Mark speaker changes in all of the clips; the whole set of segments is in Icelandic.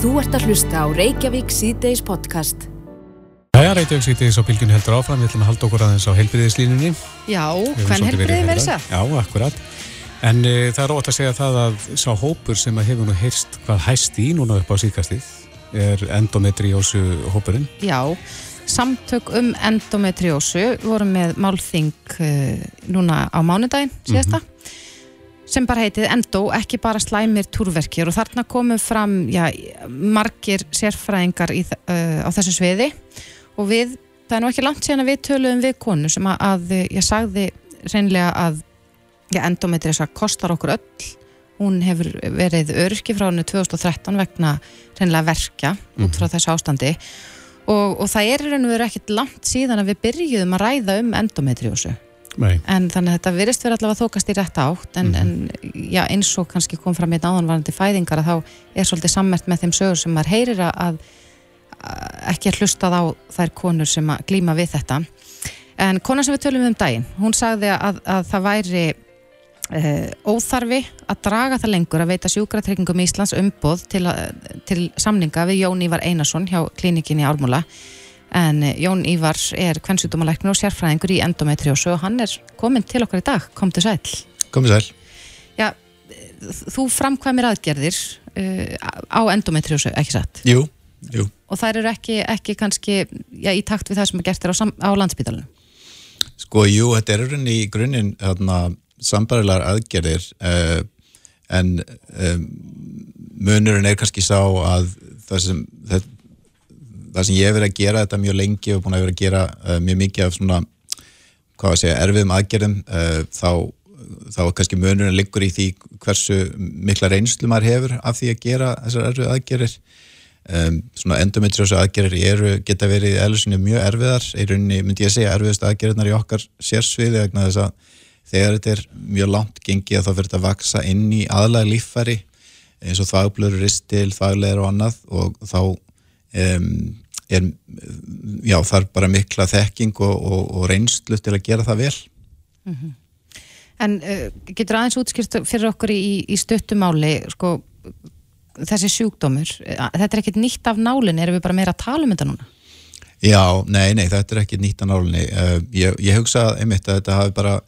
Speaker 1: Þú ert að hlusta á Reykjavík síðdeis podcast.
Speaker 2: Jæja, Reykjavík síðdeis á bylgjun heldur áfram. Við ætlum að halda okkur aðeins á heilbriðislínunni.
Speaker 3: Já, hvern heilbriði með þess að?
Speaker 2: Já, akkurat. En e, það er ótt að segja það að sá hópur sem að hefur nú heyrst hvað hæst í núna upp á síðkastið er endometriósu hópurinn.
Speaker 3: Já, samtök um endometriósu vorum með málþing uh, núna á mánudaginn síðasta. Mm -hmm sem bara heitið Endo, ekki bara slæmir túrverkir og þarna komum fram já, margir sérfræðingar í, uh, á þessu sviði og við, það er nú ekki langt síðan að við töluðum við konu sem að, að ég sagði reynlega að já, endometrisa kostar okkur öll hún hefur verið örki frá hennu 2013 vegna reynlega verkja mm. út frá mhm. þessu ástandi og, og það er reynlega ekkit langt síðan að við byrjuðum að ræða um endometriósu
Speaker 2: Nei.
Speaker 3: en þannig að þetta virist verið allavega þókast í rétt átt en, mm -hmm. en já, eins og kannski kom fram í náðanvarandi fæðingar að þá er svolítið sammert með þeim sögur sem maður heyrir að, að ekki að hlustað á þær konur sem að glíma við þetta en konar sem við tölum um daginn hún sagði að, að það væri e, óþarfi að draga það lengur að veita sjúkratryggingum í Íslands umboð til, til samninga við Jón Ívar Einarsson hjá klínikinni Ármúla en eh, Jón Ívar er kvennsjútumalæknir og sérfræðingur í endometriósu og hann er komin til okkar í dag, kom til sæl
Speaker 2: kom til sæl
Speaker 3: Já, þú framkvæmir aðgerðir uh, á endometriósu, ekki satt?
Speaker 2: Jú, jú
Speaker 3: Og þær eru ekki, ekki kannski já, í takt við það sem er gert þér á, á landsbytalunum?
Speaker 4: Sko, jú, þetta er í grunninn sambarilegar aðgerðir uh, en um, munurinn er kannski sá að það sem þetta það sem ég hef verið að gera þetta mjög lengi og búin að vera að gera uh, mjög mikið af svona, hvað að segja, erfiðum aðgerðum uh, þá, þá kannski mönurinn liggur í því hversu mikla reynslu maður hefur af því að gera þessar erfið aðgerðir. Um, svona endometriósu aðgerðir eru, geta verið eðlusinni mjög erfiðar. Í rauninni myndi ég segja erfiðast aðgerðnar í okkar sérsviði vegna þess að þegar þetta er mjög langt gengið þá fyrir þetta að vaksa inn í aðlæg líffæri eins og þagblöður, ristil, þaglegar og annað og þá er, já, þarf bara mikla þekking og, og, og reynslu til að gera það vel. Mm -hmm.
Speaker 3: En uh, getur aðeins útskýrt fyrir okkur í, í stuttumáli, sko, þessi sjúkdómur, þetta er ekkit nýtt af nálinni, erum við bara meira að tala um þetta núna?
Speaker 4: Já, nei, nei, þetta er ekkit nýtt af nálinni. Uh, ég, ég hugsa einmitt að þetta hafi bara,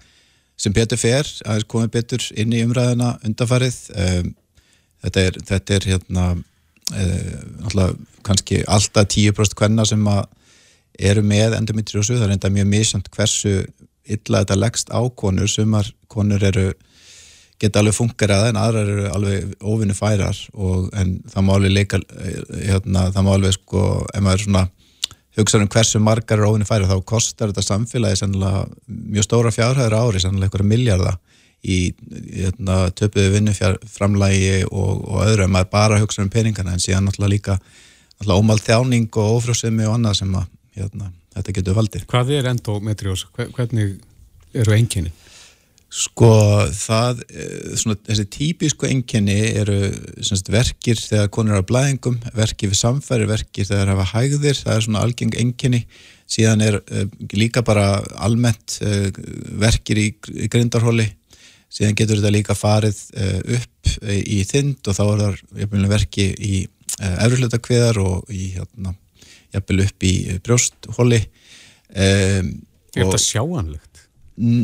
Speaker 4: sem betur fer, aðeins komið betur inn í umræðina undarfarið. Um, þetta er, þetta er hérna, uh, kannski alltaf 10% hvenna sem eru með endometriósu, það er enda mjög misjönd hversu illa þetta leggst á konur, sumar konur eru geta alveg fungerað en aðrar eru alveg óvinni færar og en það má alveg leika hérna, það má alveg sko, ef maður svona hugsaður um hversu margar eru óvinni færar þá kostar þetta samfélagi mjög stóra fjárhæður ári, sannlega einhverja miljardar í hérna, töpuðu vinnuframlægi og, og öðru en maður bara hugsa um peningana en síðan náttúrulega líka náttúrulega ómald þjáning og ofrjóðsemi og annað sem að hérna, þetta getur valdið.
Speaker 2: Hvað er endometriós? Hvernig eru enginni?
Speaker 4: Sko það, eh, svona, þessi típisku enginni eru sagt, verkir þegar konur eru á blæðingum, verkir við samfæri, verkir þegar hafa hægðir, það er svona algeng enginni síðan er uh, líka bara almennt uh, verkir í, í grindarhóli síðan getur þetta líka farið uh, upp uh, í þynd og þá er það verki í eh, efrirlutakviðar og í hérna, upp í brjósthóli
Speaker 2: um, Er þetta sjáanlegt?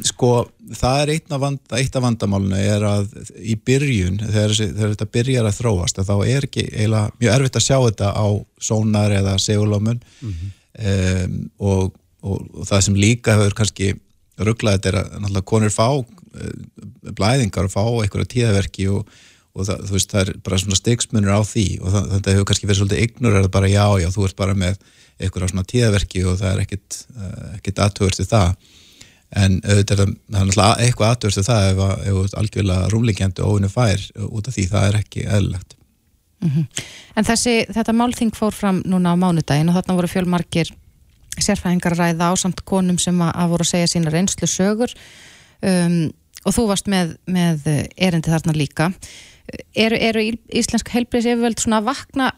Speaker 4: Sko, það er eitt af, vanda, eitt af vandamálinu er að í byrjun, þegar, þegar þetta byrjar að þróast, að þá er ekki eiginlega mjög erfitt að sjá þetta á sónar eða segulómun mm -hmm. um, og, og, og það sem líka hefur kannski rugglaðið er að konur fá Eh, blæðingar og fá einhverja tíðaverki og, og það, veist, það er bara svona styggsmunur á því og það, þetta hefur kannski verið svolítið ignorerað bara já, já, þú ert bara með einhverja svona tíðaverki og það er ekkit, eh, ekkit aðtöðurst í það. En auðvitað er það eitthvað aðtöðurst í það ef þú ert algjörlega rúmlegjandi og óinu fær út af því það er ekki eðlilegt.
Speaker 3: Mm -hmm. En þessi, þetta málþing fór fram núna á mánudagin og þarna voru fjölmarkir sérfæðingar að ræða á samt konum sem að, að voru að segja sína reynslu sögur um, og þú varst með, með erindi þarna líka eru, eru íslensk helbriðs yfirvöld svona að vakna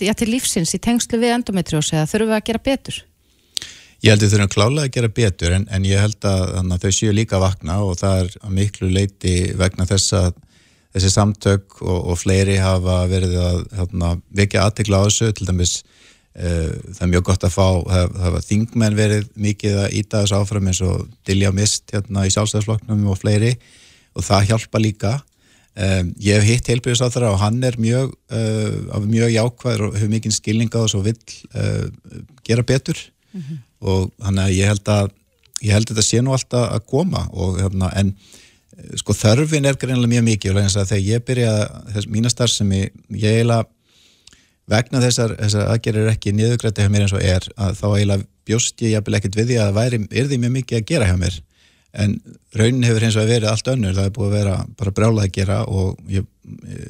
Speaker 3: já, til lífsins í tengslu við endometriósi eða þurfum við að gera betur?
Speaker 4: Ég held að þau þurfum klálega að gera betur en, en ég held að, að þau séu líka að vakna og það er að miklu leiti vegna þess að þessi samtök og, og fleiri hafa verið að hérna, vekja aðtekla á þessu til dæmis það er mjög gott að fá það hafa þingmenn verið mikið að íta þessu áfram eins og Dilja Mist hérna í sjálfstæðsflokknum og fleiri og það hjálpa líka um, ég hef hitt heilbyrðisáþara og hann er mjög, uh, mjög jákvæður og hefur mikið skilning á þessu og vill uh, gera betur mm -hmm. og þannig að ég held að ég held að þetta sé nú alltaf að koma og hérna en sko þörfin er greinlega mjög mikið og þegar ég byrja þess mína starf sem ég, ég eiginlega vegna þessar, þessar aðgerir ekki niðugrætti hjá mér eins og er að þá eiginlega bjóst ég jafnvel ekkert við því að væri, er því mjög mikið að gera hjá mér. En raunin hefur hins vegar verið allt önnur, það er búið að vera bara brjálað að gera og ég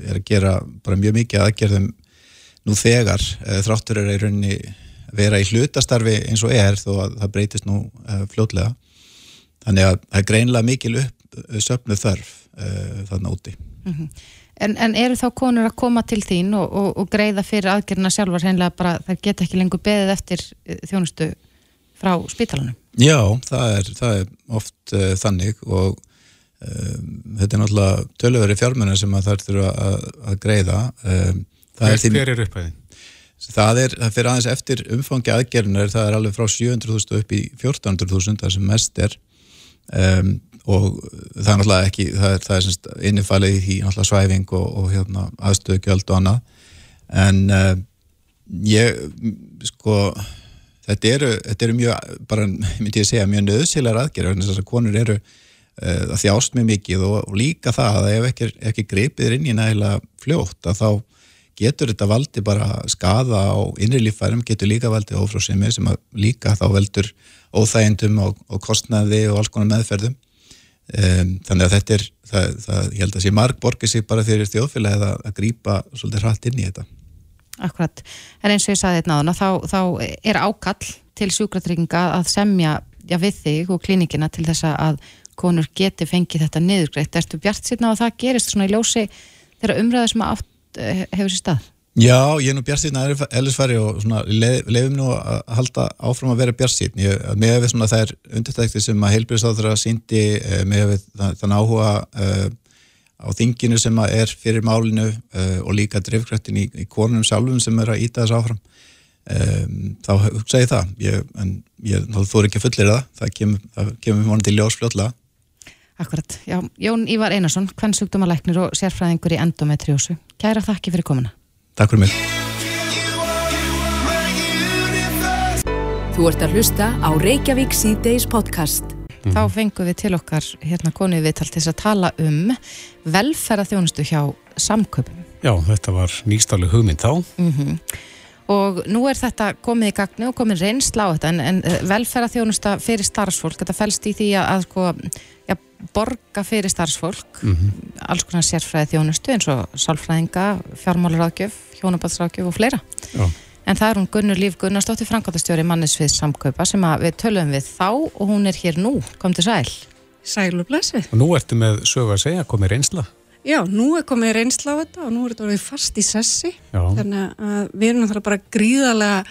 Speaker 4: er að gera bara mjög mikið aðgerðum nú þegar, eh, þráttur er í rauninni vera í hlutastarfi eins og er þó að það breytist nú uh, fljótlega. Þannig að það er greinlega mikil upp uh, söpnu þörf þarna úti. Mm -hmm.
Speaker 3: En, en eru þá konur að koma til þín og, og, og greiða fyrir aðgerðina sjálfar hreinlega bara það geta ekki lengur beðið eftir þjónustu frá spítalunum?
Speaker 4: Já, það er, það er oft uh, þannig og um, þetta er náttúrulega töluveri fjármennar sem það þurfa að, að greiða. Um,
Speaker 2: Hver er, er upphæðin?
Speaker 4: Það er, það fyrir aðeins eftir umfangi aðgerðunar, það er alveg frá 700.000 upp í 1400.000, það sem mest er um, og það er náttúrulega ekki, það er, það er innifalið í svæfing og, og hérna, aðstöðugjöld og annað, en uh, ég, sko, þetta eru, þetta eru mjög, bara myndi ég segja, mjög nöðsilegar aðgerðar, þess að konur eru uh, þjást mjög mikið og, og líka það að ef ekki, ekki greipið inn í nægilega fljótt að þá getur þetta valdi bara skada á innri lífærum, getur líka valdi ófrásimi sem líka þá veldur óþægindum og, og kostnaði og alls konar meðferðum um, þannig að þetta er, það, það, ég held að sé marg borgir sig bara þegar þjóðfélagið að, að grýpa svolítið hratt inn í þetta
Speaker 3: Akkurat, en eins og ég saði þetta náðuna, þá, þá er ákall til sjúkratrygginga að semja já, við þig og klínikina til þess að konur geti fengið þetta niðurgreitt. Erstu bjart síðan á að það gerist svona í ljósi þeirra umræðu sem átt eh, hefur sér stað?
Speaker 4: Já, ég er nú bjart að ellisfæri og leif, leifum nú að halda áfram að vera bjart síðan. Með við svona þær undirtækti sem að heilbjörnsáður að síndi, eh, með við þann áhuga uh, á þinginu sem er fyrir málinu uh, og líka drifkrættin í, í konunum sjálfum sem er að íta þess áfram um, þá hugsa ég það. Ég, en ég, þú er ekki að fullera það. Það kemur, kemur mjög til ljósfljóðlega
Speaker 3: Akkurat, já, Jón Ívar Einarsson hvern sjúkdómalæknir og sérfræðingur í endometriósu Kæra þakki fyrir komuna
Speaker 4: Takk fyrir mig
Speaker 1: Þú ert að hlusta á Reykjavík C-Days podcast
Speaker 3: mm. þá fengum við til okkar hérna konið viðtal til að tala um velferðarþjónustu hjá samköpum.
Speaker 2: Já, þetta var nýstálu hugmynd þá.
Speaker 3: Mm -hmm. Og nú er þetta komið í gagnu og komið reynsla á þetta en, en eh, velferðarþjónusta fyrir starfsfólk, þetta fælst í því að, að sko, borga fyrir starfsfólk, mm -hmm. alls konar sérfræði þjónustu eins og sálfræðinga, fjármálaráðgjöf, hjónabatsráðgjöf og fleira. Já. En það er hún Gunnur Líf Gunnarsdóttir, Frankóttastjóri mannisvið samkaupa sem við tölum við þá og hún er hér nú. Kom til sæl.
Speaker 5: Sæl og blessið.
Speaker 2: Og nú ertu með sögu að segja, komið reynsla?
Speaker 5: Já, nú er komið reynsla á þetta og nú er þetta orðið fast í sessi. Já. Þannig að við erum náttúrulega bara gríðarlega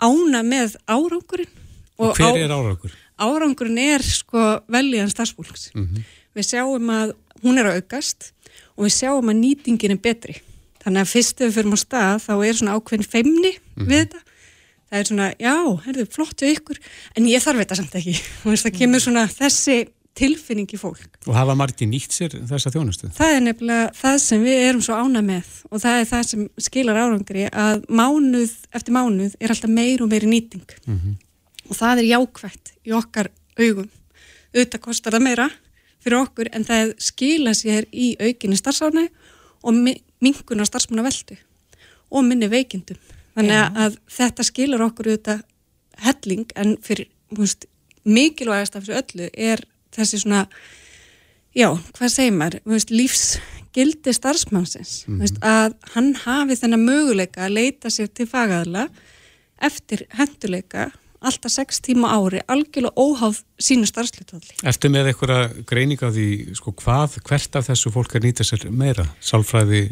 Speaker 5: ána með árangurinn.
Speaker 2: Og, og hver er árangur?
Speaker 5: Árangurinn er sko veljan starfsfólks. Mm -hmm. Við sjáum að hún er að aukast og við sjáum að nýtingin er betri. Þannig að fyrst ef við fyrir á stað þá er svona ákveðin feimni mm. við þetta. Það er svona, já, herðu, flott við ykkur, en ég þarf þetta samt ekki. Það kemur svona þessi tilfinning í fólk.
Speaker 2: Og hafa margir nýtt sér þessa þjónustu?
Speaker 5: Það er nefnilega það sem við erum svo ána með og það er það sem skilar árangri að mánuð eftir mánuð er alltaf meir og meiri nýting. Mm -hmm. Og það er jákvægt í okkar augum. Auðvitað kostar það meira fyrir okkur en það skila sér í aukinni starfsánæg og mingun á starfsmanna veldu og minni veikindum. Þannig Já. að þetta skilur okkur auðvitað helling en fyrir veist, mikilvægast af þessu öllu er þessi svona, já, hvað segir maður, veist, lífsgildi starfsmannsins, mm -hmm. veist, að hann hafi þennan möguleika að leita sér til fagaðla eftir henduleika alltaf 6 tíma ári, algjörlega óháð sínu starfslutalli.
Speaker 2: Ertu með eitthvað greining af því, sko, hvað, hvert af þessu fólk er nýtað sér meira? Sálfræði,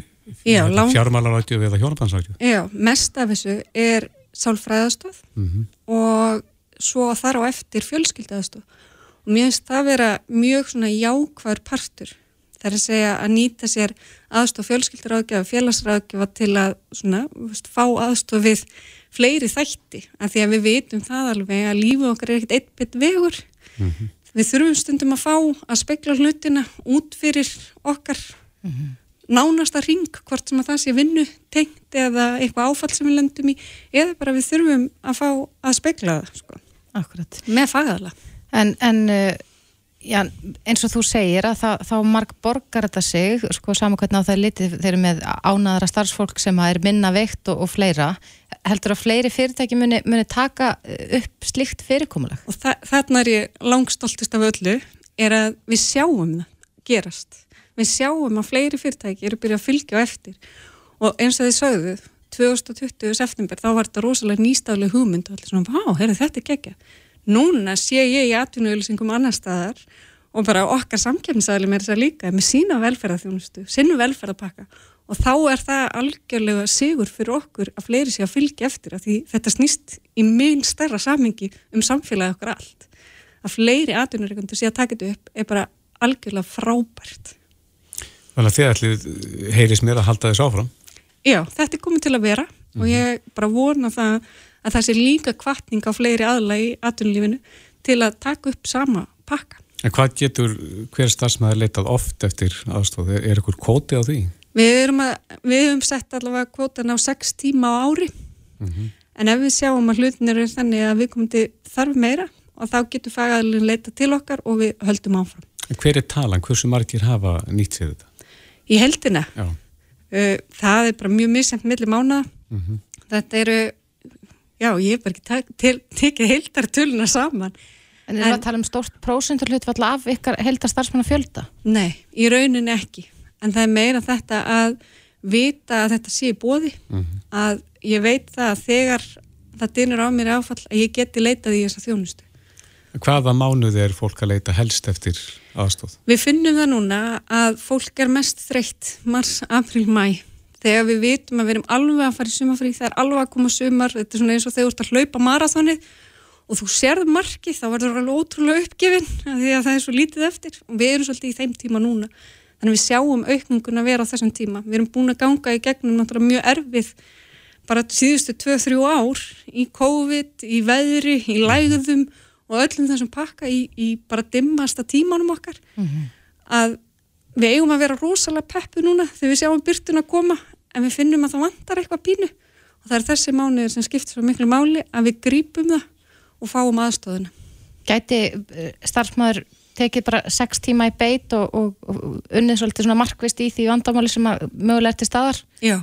Speaker 2: fjármálarætju eða hjónabannsrætju?
Speaker 5: Já, mest af þessu er sálfræðastöð mm -hmm. og svo þar á eftir fjölskyldaðastöð og mér finnst það vera mjög svona jákvæður partur Það er að segja að nýta sér aðstof fjölskylduráðgjafa, félagsráðgjafa til að svona, veist, fá aðstof við fleiri þætti. Af því að við vitum það alveg að lífið okkar er ekkert eitt bit vegur. Við þurfum stundum að fá að spekla hlutina út fyrir okkar nánasta ring, hvort sem að það sé vinnu tengt eða eitthvað áfall sem við lendum í, eða bara við þurfum að fá að spekla það, sko,
Speaker 3: Akkurat.
Speaker 5: með fagðala.
Speaker 3: En, en uh, já, eins og þú segir að það, þá marg borgar þetta sig, sko saman hvernig á það er litið, þeir eru með ánaðara starfsfólk sem er minna veikt og, og fleira. Heldur að fleiri fyrirtæki muni, muni taka uh, upp slíkt fyrirkomulag?
Speaker 5: Og þa þarna er ég langstoltist af öllu, er að við sjáum það gerast. Við sjáum að fleiri fyrirtæki eru byrjað að fylgja á eftir og eins og þið sögðu, 2020. september, þá var þetta rosalega nýstafleg hugmynd og allir svona, vá, heyrðu þetta ekki ekki. Núna sé ég í atvinnuölusingum annar staðar og bara okkar samkjöfnisæðli með þess að líka með sína velferðarþjónustu, sinnu velferðarpakka og þá er það algjörlega sigur fyrir okkur að fleiri sé að fylgja eftir að því þetta snýst í mjög stærra samhengi um samfélagi okkur allt. Að fleiri atvinnureikundur sé að taka þetta upp er bara algjörlega frábært.
Speaker 2: Þannig að þið ætlið heyris mér að halda þess áfram.
Speaker 5: Já, þetta er komið til að vera og ég bara vona það að það sé líka kvartning á fleiri aðla í atvinnulífinu til að taka upp sama pakka.
Speaker 2: En hvað getur hver starfsmæður leitað oft eftir aðstof? Er, er ykkur kvóti á því?
Speaker 5: Við erum að, við höfum sett allavega kvotan á 6 tíma á ári en ef við sjáum að hlutin eru þannig að við komum til þarf meira og þá getur fagaðalinn leita til okkar og við höldum áfram.
Speaker 2: En hver er talan? Hversu margir hafa nýtt sér þetta?
Speaker 5: Í heldina,
Speaker 2: Já.
Speaker 5: það er bara mjög misjæmt milli mánuða. Þetta eru, já, ég hef bara ekki til- tekið heldar töluna saman.
Speaker 3: En erum við að tala um stórt prósentur hlutfall af ykkar heldar starfsmanna fjölda?
Speaker 5: Nei, í rauninni ekki. En það er meira þetta að vita að þetta sé bóði, að ég veit það að þegar það dynur á mér áfall að ég geti leitað í þessa þjónustu.
Speaker 2: Hvaða mánuði er fólk að leita helst eftir aðstof?
Speaker 5: Við finnum það núna að fólk er mest þreytt mars, april, mæ. Þegar við vitum að við erum alveg að fara í sumafrí, það er alveg að koma sumar, þetta er svona eins og þegar þú ert að hlaupa marathonið og þú sérð marki, þá verður það alveg ótrúlega uppgefin því að það er svo lítið eftir og við erum svolítið í þeim tíma núna. Þannig við sjáum aukningun að vera á þessum tíma. Við erum búin að ganga í gegnum náttúrulega mjög erfið bara síðustu 2-3 ár í COVID, í veðri, í lægðum og öllum þessum pakka í, í bara dimmasta tímanum okkar að við eigum að vera rosalega peppu núna þegar við sjáum byrtun að koma en við finnum að það vantar eitthvað pínu og það er þessi mánuður sem skiptir svo miklu máli að við grípum það og fáum aðstóðuna.
Speaker 3: Gæti eh, starfsmæður tekið bara sex tíma í beit og, og, og unnið svolítið svona markvist í því vandamáli sem mögulega er til staðar?
Speaker 5: Já,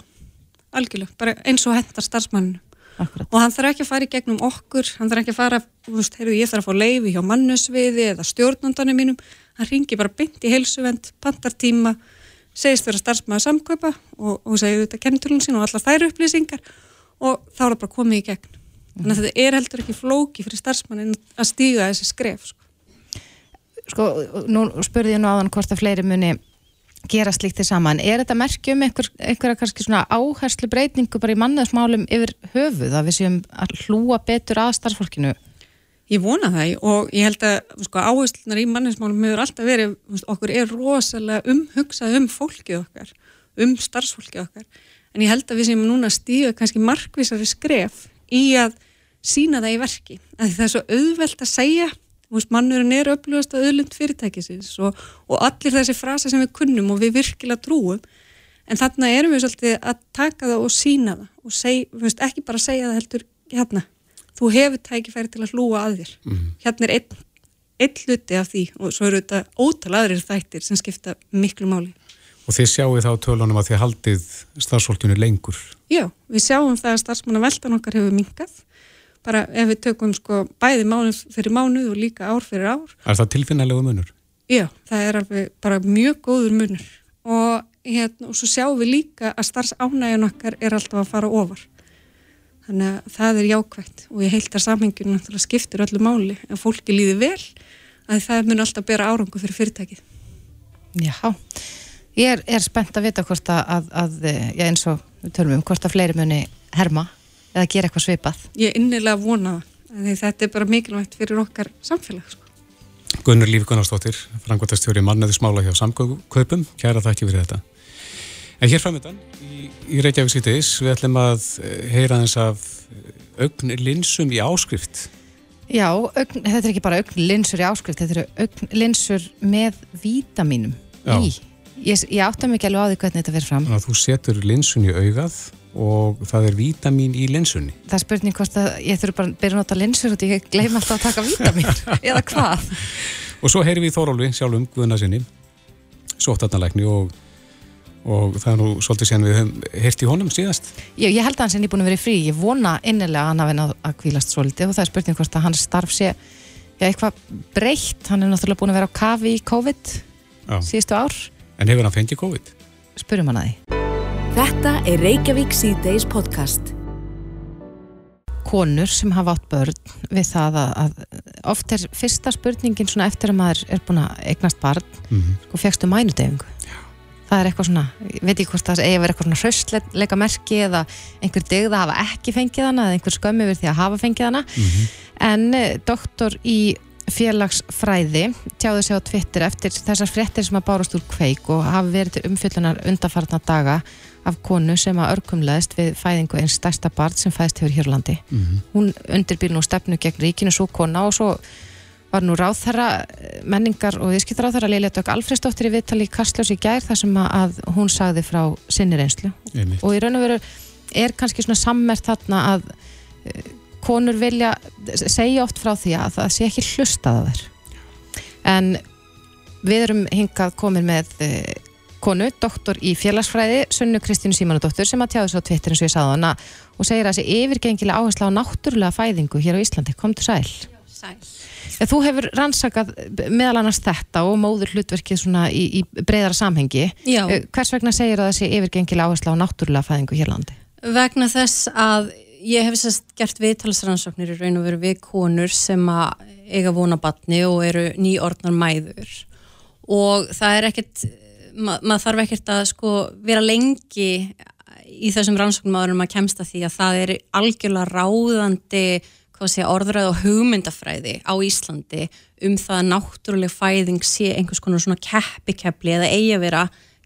Speaker 5: algjörlega, bara eins og hendar starfsmanninu.
Speaker 3: Akkurat.
Speaker 5: Og hann þarf ekki að fara í gegnum okkur, hann þarf ekki að fara, þú veist, heyrðu, ég þarf að fá leifi hjá mannusviði eða stjórnundanum mínum, hann ringi bara beint í heilsuvend, pantartíma, segist vera starfsmæður samkaupa og, og segir þetta kennitölun sín og allar þær upplýsingar og þá er það bara komið í gegn. Þannig að þetta er heldur ekki flóki fyrir starfsmannin að stíga þessi skref, sko.
Speaker 3: Sko, nú spurði ég nú áðan hvort að fleiri muni gera slíkt þið saman. Er þetta merkjum einhver, einhverja kannski svona áherslu breytingu bara í mannaðsmálum yfir höfuð að við séum að hlúa betur að starfsfólkinu?
Speaker 5: Ég vona það og ég held að sko, áherslunar í manninsmálum hefur alltaf verið, okkur er rosalega umhugsað um fólkið okkar, um starfsfólkið okkar, en ég held að við séum núna að stíga kannski markvísari skref í að sína það í verki, að það er svo auðvelt að segja, veist, mannurinn er upplugast að auðlund fyrirtækisins og, og allir þessi frasa sem við kunnum og við virkilega trúum, en þarna erum við svolítið að taka það og sína það og seg, veist, ekki bara segja það heldur hérna, þú hefur tækifæri til að hlúa að þér. Hérna er einn, einn hluti af því og svo eru þetta ótal aðrir þættir sem skipta miklu máli.
Speaker 2: Og þið sjáu þá tölunum að þið haldið starfsfólkinu lengur.
Speaker 5: Já, við sjáum það að starfsmanna veldan okkar hefur minkað, bara ef við tökum sko bæði mánuð fyrir mánuð og líka ár fyrir ár.
Speaker 2: Er það tilfinnalegu munur?
Speaker 5: Já, það er alveg bara mjög góður munur og, hérna, og svo sjáum við líka að starfsánægjun okkar er alltaf að fara ofar. Þannig að það er jákvægt og ég heilt að samhengjum náttúrulega skiptir öllu máli en fólki líði vel að það mun alltaf bera árangu fyrir fyrirtækið.
Speaker 3: Já, ég er, er spennt að vita hvort að, að, að já, eins og við tölum um, hvort að fleiri muni herma eða gera eitthvað svipað.
Speaker 5: Ég er innilega vona það, af því þetta er bara mikilvægt fyrir okkar samfélag. Sko.
Speaker 2: Gunnar Líf Gunnarsdóttir, frangværtastjóri manneði smála hjá samkaupum, kæra þakki fyrir þetta. En hér framöndan í, í Reykjavík sítiðis við ætlum að eh, heyra þess af eh, augn linsum í áskrift.
Speaker 3: Já, augn, þetta er ekki bara augn linsur í áskrift, þetta eru augn linsur með vítaminum
Speaker 2: Já.
Speaker 3: í. Ég, ég átta mikið alveg á því hvernig þetta fyrir fram.
Speaker 2: Þannig að þú setur linsun í augað og það er vítamin í linsunni.
Speaker 3: Það er spurning hvort að ég þurfi bara að byrja að nota linsur og ég gleym alltaf að taka vítamin eða hvað.
Speaker 2: Og svo heyrim við Þórólfi sjálfum Guðna sinni, sóttarnalækni og, og það er nú svolítið séðan við heyrt í honum síðast.
Speaker 3: Ég, ég held að hans er nýbúin að vera frí, ég vona innilega að hann hafi náð að kvílast svolítið og það er spurning hvort að hans starf sé já, eitthvað breytt, hann er náttúrulega búin að vera á kafi í COVID
Speaker 2: Já.
Speaker 3: síðustu ár,
Speaker 2: En hefur hann fengið COVID?
Speaker 3: spurum hann að því.
Speaker 1: Þetta er Reykjavík C-Days podcast.
Speaker 3: konur sem hafa átt börn við það að, að oft er fyrsta spurningin svona eftir að maður er búin að eignast barn,
Speaker 2: Mm
Speaker 3: sko fegstu mænudefingu það er eitthvað svona, ég veit ekki hvort það eigi að vera eitthvað svona hraustleika merki eða einhver dygð að hafa ekki fengið hana eða einhver skömmi við því að hafa fengið hana. En eh, doktor í félagsfræði tjáði sig á Twitter eftir þessar fréttir sem að bárast úr kveik og hafa verið til umfyllunar undarfarna daga af konu sem að örkumleðist við fæðingu eins stærsta barn sem fæðist hefur hér á landi. Hún undirbýr nú stefnu gegn ríkinu svo kona og svo var nú ráðherra menningar og viðskiptaráðherra Lilja Dögg Alfredsdóttir í viðtali í Kastljós í gær þar sem að hún sagði frá sinni reynslu
Speaker 2: Einmitt.
Speaker 3: og í raun og veru er kannski svona sammert þarna að eh, konur vilja segja oft frá því að það sé ekki hlustað að þær en við erum hingað komin með eh, konu, doktor í félagsfræði Sunnu Kristínu Símanudóttur sem að tjáði svo á Twitter eins og ég sagði hana og segir að þessi yfirgengilega áhersla á náttúrulega fæðingu hér á Íslandi, komdu sæl
Speaker 6: Sæl.
Speaker 3: Ja, þú hefur rannsakað meðal annars þetta og móður hlutverkið svona í, í breyðara samhengi
Speaker 6: Já.
Speaker 3: Eh, hvers vegna segir að þessi yfirgengilega áhersla á náttúrulega fæðingu hér á landi?
Speaker 6: Vegna þess að ég hef sérst gert viðtalsrannsóknir í raun og veru við konur sem að eiga vona batni og eru nýordnar mæður og það er ekkert, ma maður þarf ekkert að sko vera lengi í þessum rannsóknum áður en maður kemst að því að það er algjörlega ráðandi sé, orðræð og hugmyndafræði á Íslandi um það að náttúruleg fæðing sé einhvers konar svona keppikepli eða eigi að vera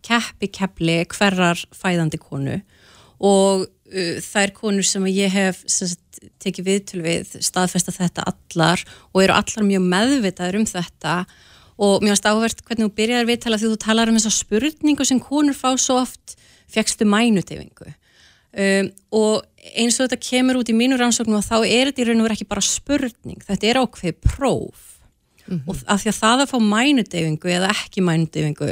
Speaker 6: keppikepli hverrar fæðandi konu. Og uh, þær konur sem ég hef sagt, tekið viðtöl við staðfesta þetta allar og eru allar mjög meðvitaður um þetta og mér varst áhvert hvernig þú byrjar viðtala því þú talar um þessa spurningu sem konur fá svo oft fegstu mænutefingu um, og eins og þetta kemur út í mínu rannsóknum og þá er þetta í raun og veru ekki bara spurning, þetta er ákveð próf. Og af því að það að fá mænudeyfingu eða ekki mænudeyfingu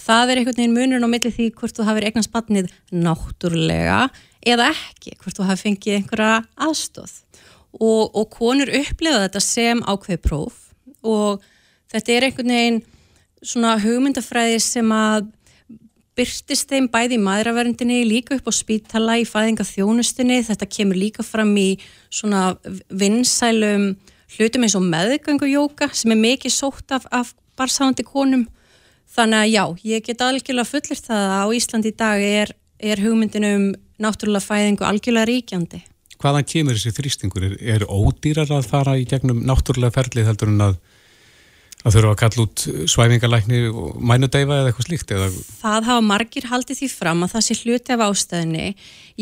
Speaker 6: það er einhvern veginn munurinn á milli því hvort þú hafið eignast batnið náttúrulega eða ekki, hvort þú hafið fengið einhverja aðstóð og, og konur upplifa þetta sem ákveð próf og þetta er einhvern veginn svona hugmyndafræði sem að byrtist þeim bæði í maðuraverndinni líka upp á spítala í fæðinga þjónustinni þetta kemur líka fram í svona vinsælum hlutum eins og meðgöngujóka sem er mikið sótt af, af barsáðandi konum. Þannig að já, ég get algjörlega fullir það að á Íslandi í dag er, er hugmyndin um náttúrulega fæðingu algjörlega ríkjandi.
Speaker 2: Hvaðan kemur þessi þrýstingur? Er, er ódýrar að fara í gegnum náttúrulega ferlið heldur en að að þurfa að kalla út svæfingalækni og mænudeifa eða eitthvað slíkt eða
Speaker 6: Það hafa margir haldið því fram að það sé hluti af ástæðinni.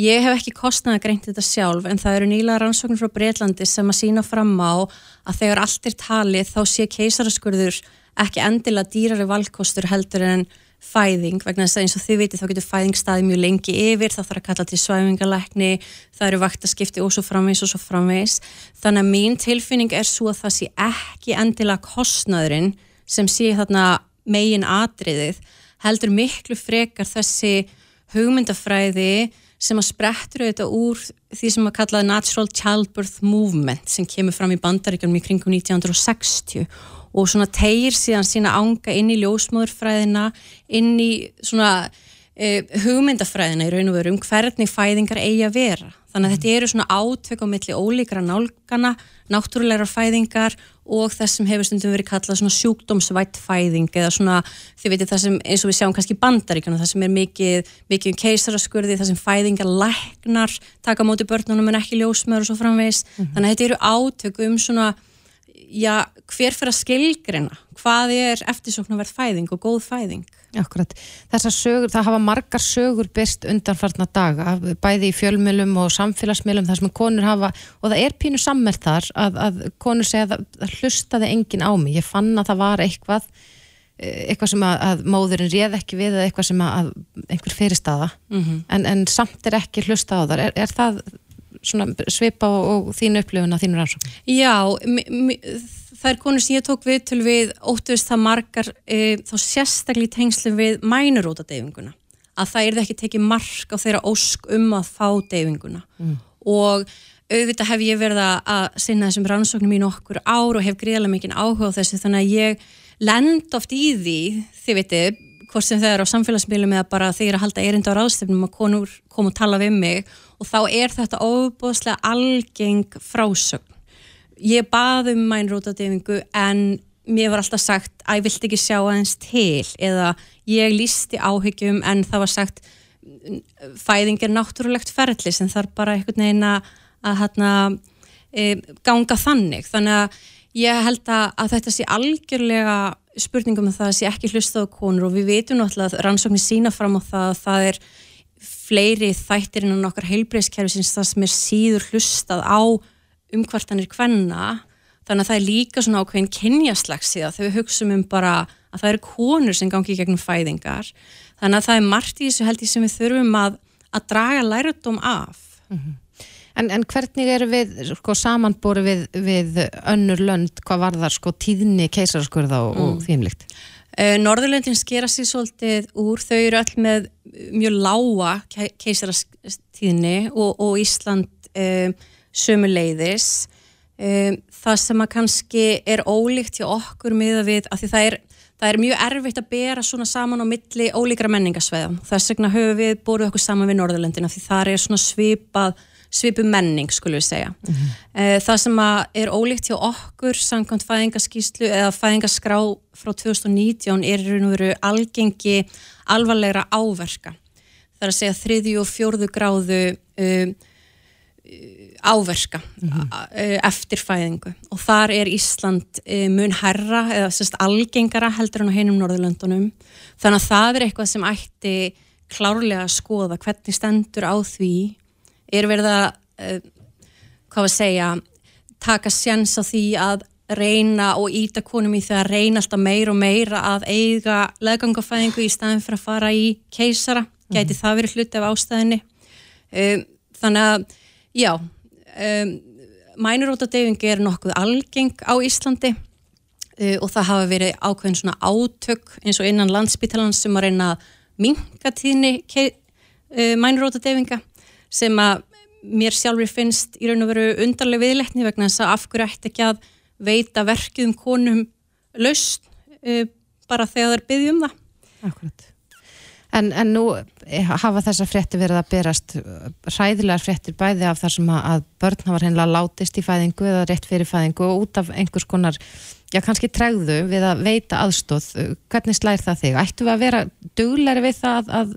Speaker 6: Ég hef ekki kostnað að greint þetta sjálf en það eru nýlega rannsóknir frá Breitlandi sem að sína fram á að þegar allt er talið þá sé keisaraskurður ekki endilega dýrari valkostur heldur en fæðing vegna þess að eins og þið veitir þá getur fæðing staði mjög lengi yfir, það þarf að kalla til svæfingalækni, það eru vaktaskipti og svo framvegs og svo framvegs. Þannig að mín tilfinning er svo að það sé ekki endilega kostnaðurinn sem sé þarna megin atriðið, heldur miklu frekar þessi hugmyndafræði sem að sprettur auðvitað úr því sem að kalla Natural Childbirth Movement sem kemur fram í bandaríkjum í kringum 1960 og svona tegir síðan sína ánga inn í ljósmóðurfræðina, inn í svona e, hugmyndafræðina í raun og veru um hvernig fæðingar eigi að vera. Þannig að þetta eru svona átök á milli ólíkra nálgana, náttúrulegar fæðingar og þess sem hefur stundum verið kallað svona sjúkdómsvætt fæðing eða svona, þið veitir það sem eins og við sjáum kannski í bandaríkana, það sem er mikið, mikið um keisaraskurði, það sem fæðingar læknar taka móti börnunum en ekki ljósmöður og svo framvegis. Þannig að þetta eru átök um svona já, hver fyrir að skilgrina hvað er eftirsóknarverð fæðing og góð fæðing?
Speaker 3: Akkurat, þessar sögur, það hafa margar sögur byrst undanfarnar daga, bæði í fjölmjölum og samfélagsmiðlum þar sem konur hafa, og það er pínu sammert þar að, að konur segja að hlustaði enginn á mig, ég fann að það var eitthvað eh, eitthvað sem að, að móðurinn réð ekki við eða eitthvað sem að einhver fyrirstaða, mm -hmm. en, en samt er ekki hlusta á þar, er, er það svipa og, og þínu upplifun að þínu rannsókn?
Speaker 6: Já, það er konur sem ég tók við til við óttust það margar e, þá sérstaklega í tengslu við mænuróta deyfinguna, að það er ekki tekið mark á þeirra ósk um að fá deyfinguna mm. og auðvitað hef ég verið að sinna þessum rannsóknum í nokkur ár og hef greiðlega mikið áhuga á þessu þannig að ég lend oft í því, þið veitir hvort sem það er á samfélagsmiðlum eða bara þeir að halda erinda á ráðstöfnum að konur koma og tala við mig og þá er þetta óbúðslega algeng frásögn. Ég baði um mænrótadefingu en mér var alltaf sagt að ég vilt ekki sjá aðeins til eða ég lísti áhyggjum en það var sagt fæðing er náttúrulegt ferli sem þarf bara einhvern veginn að, að hérna, e, ganga þannig. Þannig að ég held að, að þetta sé algjörlega spurningum um það að sé ekki hlustað á konur og við veitum náttúrulega að rannsóknir sína fram á það að það er fleiri þættir innan okkar heilbreyðskerfi sem það sem er síður hlustað á umkvartanir hvenna þannig að það er líka svona ákveðin kynjaslagsíða þegar við hugsaum um bara að það eru konur sem gangi í gegnum fæðingar þannig að það er margt í þessu held ég sem við þurfum að, að draga læratum af mm -hmm.
Speaker 3: En, en hvernig eru við sko, samanbúri við, við önnur lönd hvað var það sko, tíðni keisaraskurða og, mm. og þýmlikt?
Speaker 6: Uh, Norðurlöndin skera sér svolítið úr, þau eru öll með mjög lága keisarastíðni og, og Ísland uh, sömu leiðis. Uh, það sem að kannski er ólíkt hjá okkur miða við að því það er, það er mjög erfitt að bera svona saman á milli ólíkra menningasveðum. Þess vegna höfum við búið okkur saman við Norðurlöndina því það er svona svipað svipu menning skulum við segja. Mm -hmm. Það sem er ólíkt hjá okkur samkvæmt fæðingaskíslu eða fæðingaskrá frá 2019 er raun og veru algengi alvarlegra áverka. Það er að segja þriðju og fjórðu gráðu um, áverka mm -hmm. eftir fæðingu og þar er Ísland mun herra eða sérst algengara heldur en á heinum Norðurlöndunum þannig að það er eitthvað sem ætti klárlega að skoða hvernig stendur á því er verið að uh, hvað að segja taka sjans á því að reyna og íta konum í því að reyna alltaf meir og meira að eiga leðgangafæðingu í staðin fyrir að fara í keisara, gæti mm. það verið hluti af ástæðinni um, þannig að já um, mænurótadeyfingi er nokkuð algeng á Íslandi uh, og það hafa verið ákveðin svona átök eins og innan landsbytalans sem að reyna að minga tíðni uh, mænurótadeyfinga sem að mér sjálfur finnst í raun og veru undarlega viðleikni vegna þess að af hverju ætti ekki að veita verkið um konum laust uh, bara þegar það er byggðið um það.
Speaker 3: Akkurat. En, en nú hafa þessar frétti verið að berast ræðilegar fréttir bæði af þar sem að börn hafa hennilega látist í fæðingu eða rétt fyrir fæðingu og út af einhvers konar, já kannski tregðu við að veita aðstóð. Hvernig slær það þig? Ættu við að vera dugleiri við það að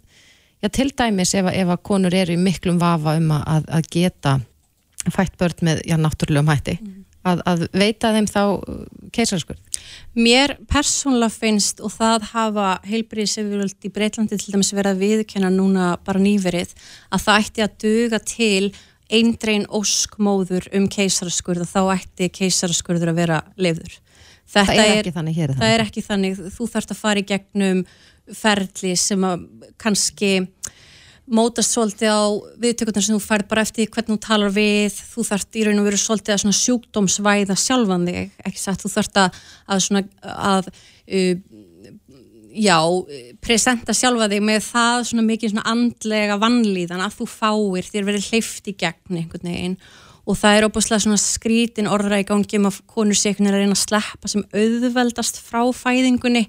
Speaker 3: já, til dæmis ef, ef að konur eru í miklum vafa um að, að geta fætt börn með já, náttúrulegum hætti mm. að, að veita þeim þá keisarskurð?
Speaker 6: Mér persónulega finnst og það hafa heilbriðsefjöldi í Breitlandi til dæmis verið að viðkenna núna bara nýverið að það ætti að duga til eindrein óskmóður um keisaraskurð og þá ætti keisaraskurður að vera lefður.
Speaker 3: Þetta það er, er ekki þannig hér.
Speaker 6: Það er ekki þannig. Þú þarfst að fara í gegnum ferli sem að kannski mótast svolítið á viðtökurnar sem þú færð bara eftir hvernig þú talar við. Þú þarft í raun og veru svolítið að sjúkdómsvæða sjálfan þig, ekki satt? Þú þarft að, að, svona, að uh, já, presenta sjálfa þig með það svona mikið svona andlega vannlíðan að þú fáir þér verið hleyft í gegn einhvern veginn. Og það er óbúslega svona skrítin orðra í gangi um að konur sé einhvern veginn að reyna að sleppa sem auðveldast frá fæðingunni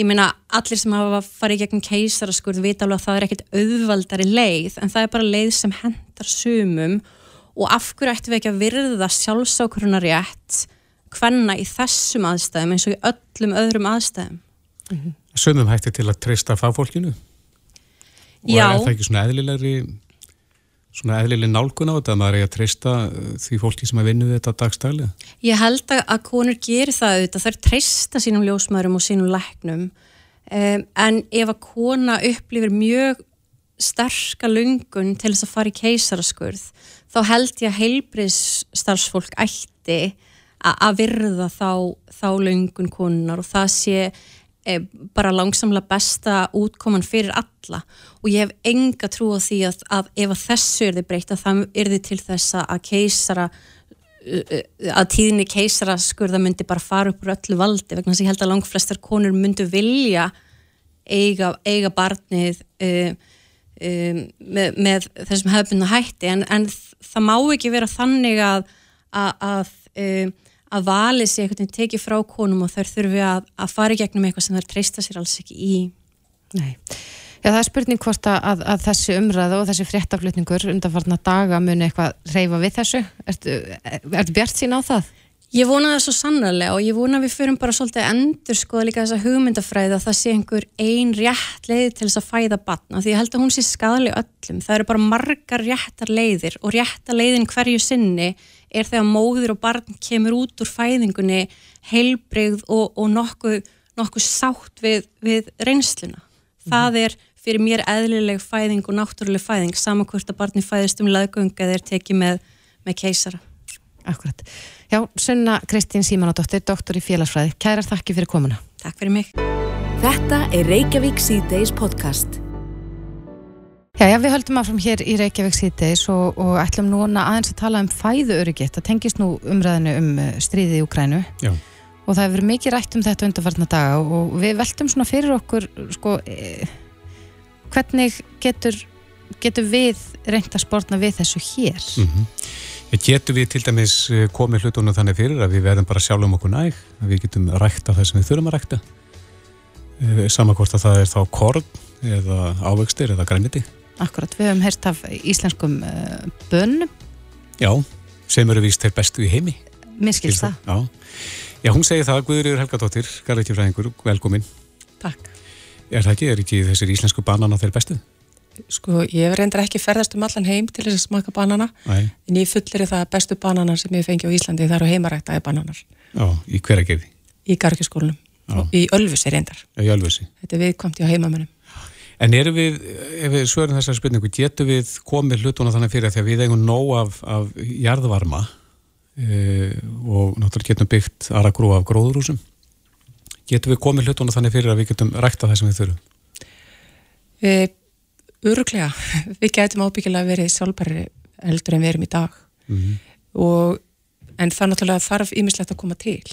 Speaker 6: ég meina allir sem hafa farið gegn keisaraskurð vita alveg að það er ekkert auðvaldari leið en það er bara leið sem hendar sumum og af hverju ættum við ekki að virða sjálfsákuruna rétt hvenna í þessum aðstæðum eins og í öllum öðrum aðstæðum
Speaker 2: mm -hmm. Sumum hætti til að treysta fagfólkinu og
Speaker 6: Já.
Speaker 2: er það ekki svona eðlilegri svona eðlileg nálgun á þetta að maður er að treysta uh, því fólki sem að vinna við þetta dagstælega?
Speaker 6: Ég held að konur gerir það auðvitað, það er treysta sínum ljósmaðurum og sínum læknum um, en ef að kona upplifir mjög sterka lungun til þess að fara í keisaraskurð þá held ég að heilbriðsstarfsfólk ætti að virða þá, þá lungun konunar og það sé bara langsamlega besta útkoman fyrir alla. Og ég hef enga trú á því að, að ef að þessu er þið breytt að það er þið til þess að keisara að tíðinni keisara skurða myndi bara fara upp úr öllu valdi. Vegna þess að ég held að langt flestar konur myndi vilja eiga, eiga barnið um, um, með, með þessum hefðbunna hætti. En, en það má ekki vera þannig að að, að um, að valið sé einhvern veginn tekið frá konum og þær þurfi að, að fara í gegnum eitthvað sem þær treysta sér alls ekki í.
Speaker 3: Nei. Já, það er spurning hvort að, að þessi umræða og þessi fréttaflutningur undanfarnar daga muni eitthvað reyfa við þessu. Ertu, ertu bjart sín á það?
Speaker 6: Ég vona það svo sannarlega og ég vona að við förum bara svolítið að endur skoða líka þessa hugmyndafræði að það sé einhver ein rétt leið til þess að fæða batna því ég held að hún sé skadali öllum. Það eru bara margar réttar leiðir og réttar leiðin hverju sinni er þegar móður og barn kemur út úr fæðingunni heilbreyð og, og nokkuð, nokkuð sátt við, við reynsluna. Mm. Það er fyrir mér eðlileg fæðing og náttúruleg fæðing saman hvort að barni fæðist um laðgönga eða er tekið með, með keisara.
Speaker 3: Akkurat. Já, Sunna Kristín Símanadóttir, doktor í félagsfræði. Kærar þakki fyrir komuna.
Speaker 6: Takk fyrir mig.
Speaker 1: Þetta er Reykjavík C-Days podcast.
Speaker 3: Já, já, við höldum áfram hér í Reykjavík C-Days og, og ætlum núna aðeins að tala um fæðu öryggitt. Það tengist nú umræðinu um uh, stríðið í Ukrænu.
Speaker 2: Já.
Speaker 3: Og það hefur mikið rætt um þetta undarfarna daga og við veltum svona fyrir okkur, sko, e, hvernig getur, getur við reynda spórna við þessu hér?
Speaker 2: Mm -hmm. Getur við til dæmis eh, komið hlutunum þannig fyrir að við verðum bara sjálf um okkur næg, að við getum rækta það sem við þurfum að rækta, eh, samankort að það er þá korn eða ávöxtir eða græniti.
Speaker 3: Akkurat, við hefum heyrst af íslenskum uh, bönnum.
Speaker 2: Já, sem eru víst til bestu í heimi.
Speaker 3: Mér skilst það.
Speaker 2: Já. Já, hún segir það, Guðurður Helgadóttir, garðekjufræðingur, velkomin.
Speaker 3: Takk.
Speaker 2: Er það ekki, er ekki þessir íslensku banana þeir bestu?
Speaker 7: Sko, ég reyndar ekki ferðast um allan heim til þess að smaka banana,
Speaker 2: Nei.
Speaker 7: en ég fullir það bestu bananar sem ég fengi á Íslandi það eru heimaræktaði bananar.
Speaker 2: Já, í hveragerði?
Speaker 7: Í gargiskólunum, í Ölfusi reyndar.
Speaker 2: Já, í Ölfusi.
Speaker 7: Þetta er viðkvæmt í heimamennum.
Speaker 2: En eru við, ef við svörum þessar spurningu, getur við komið hlutuna þannig fyrir að því að við eigum nóg af, af jarðvarma e, og náttúrulega getum byggt aðra grú af gróðurúsum? Getur við komið hlutuna þannig fyrir að við getum rækta það sem við þurfum?
Speaker 7: E, Öruglega, við getum ábyggilega verið sjálfbæri eldur en við erum í dag
Speaker 2: mm -hmm.
Speaker 7: og, en það náttúrulega þarf ímislegt að koma til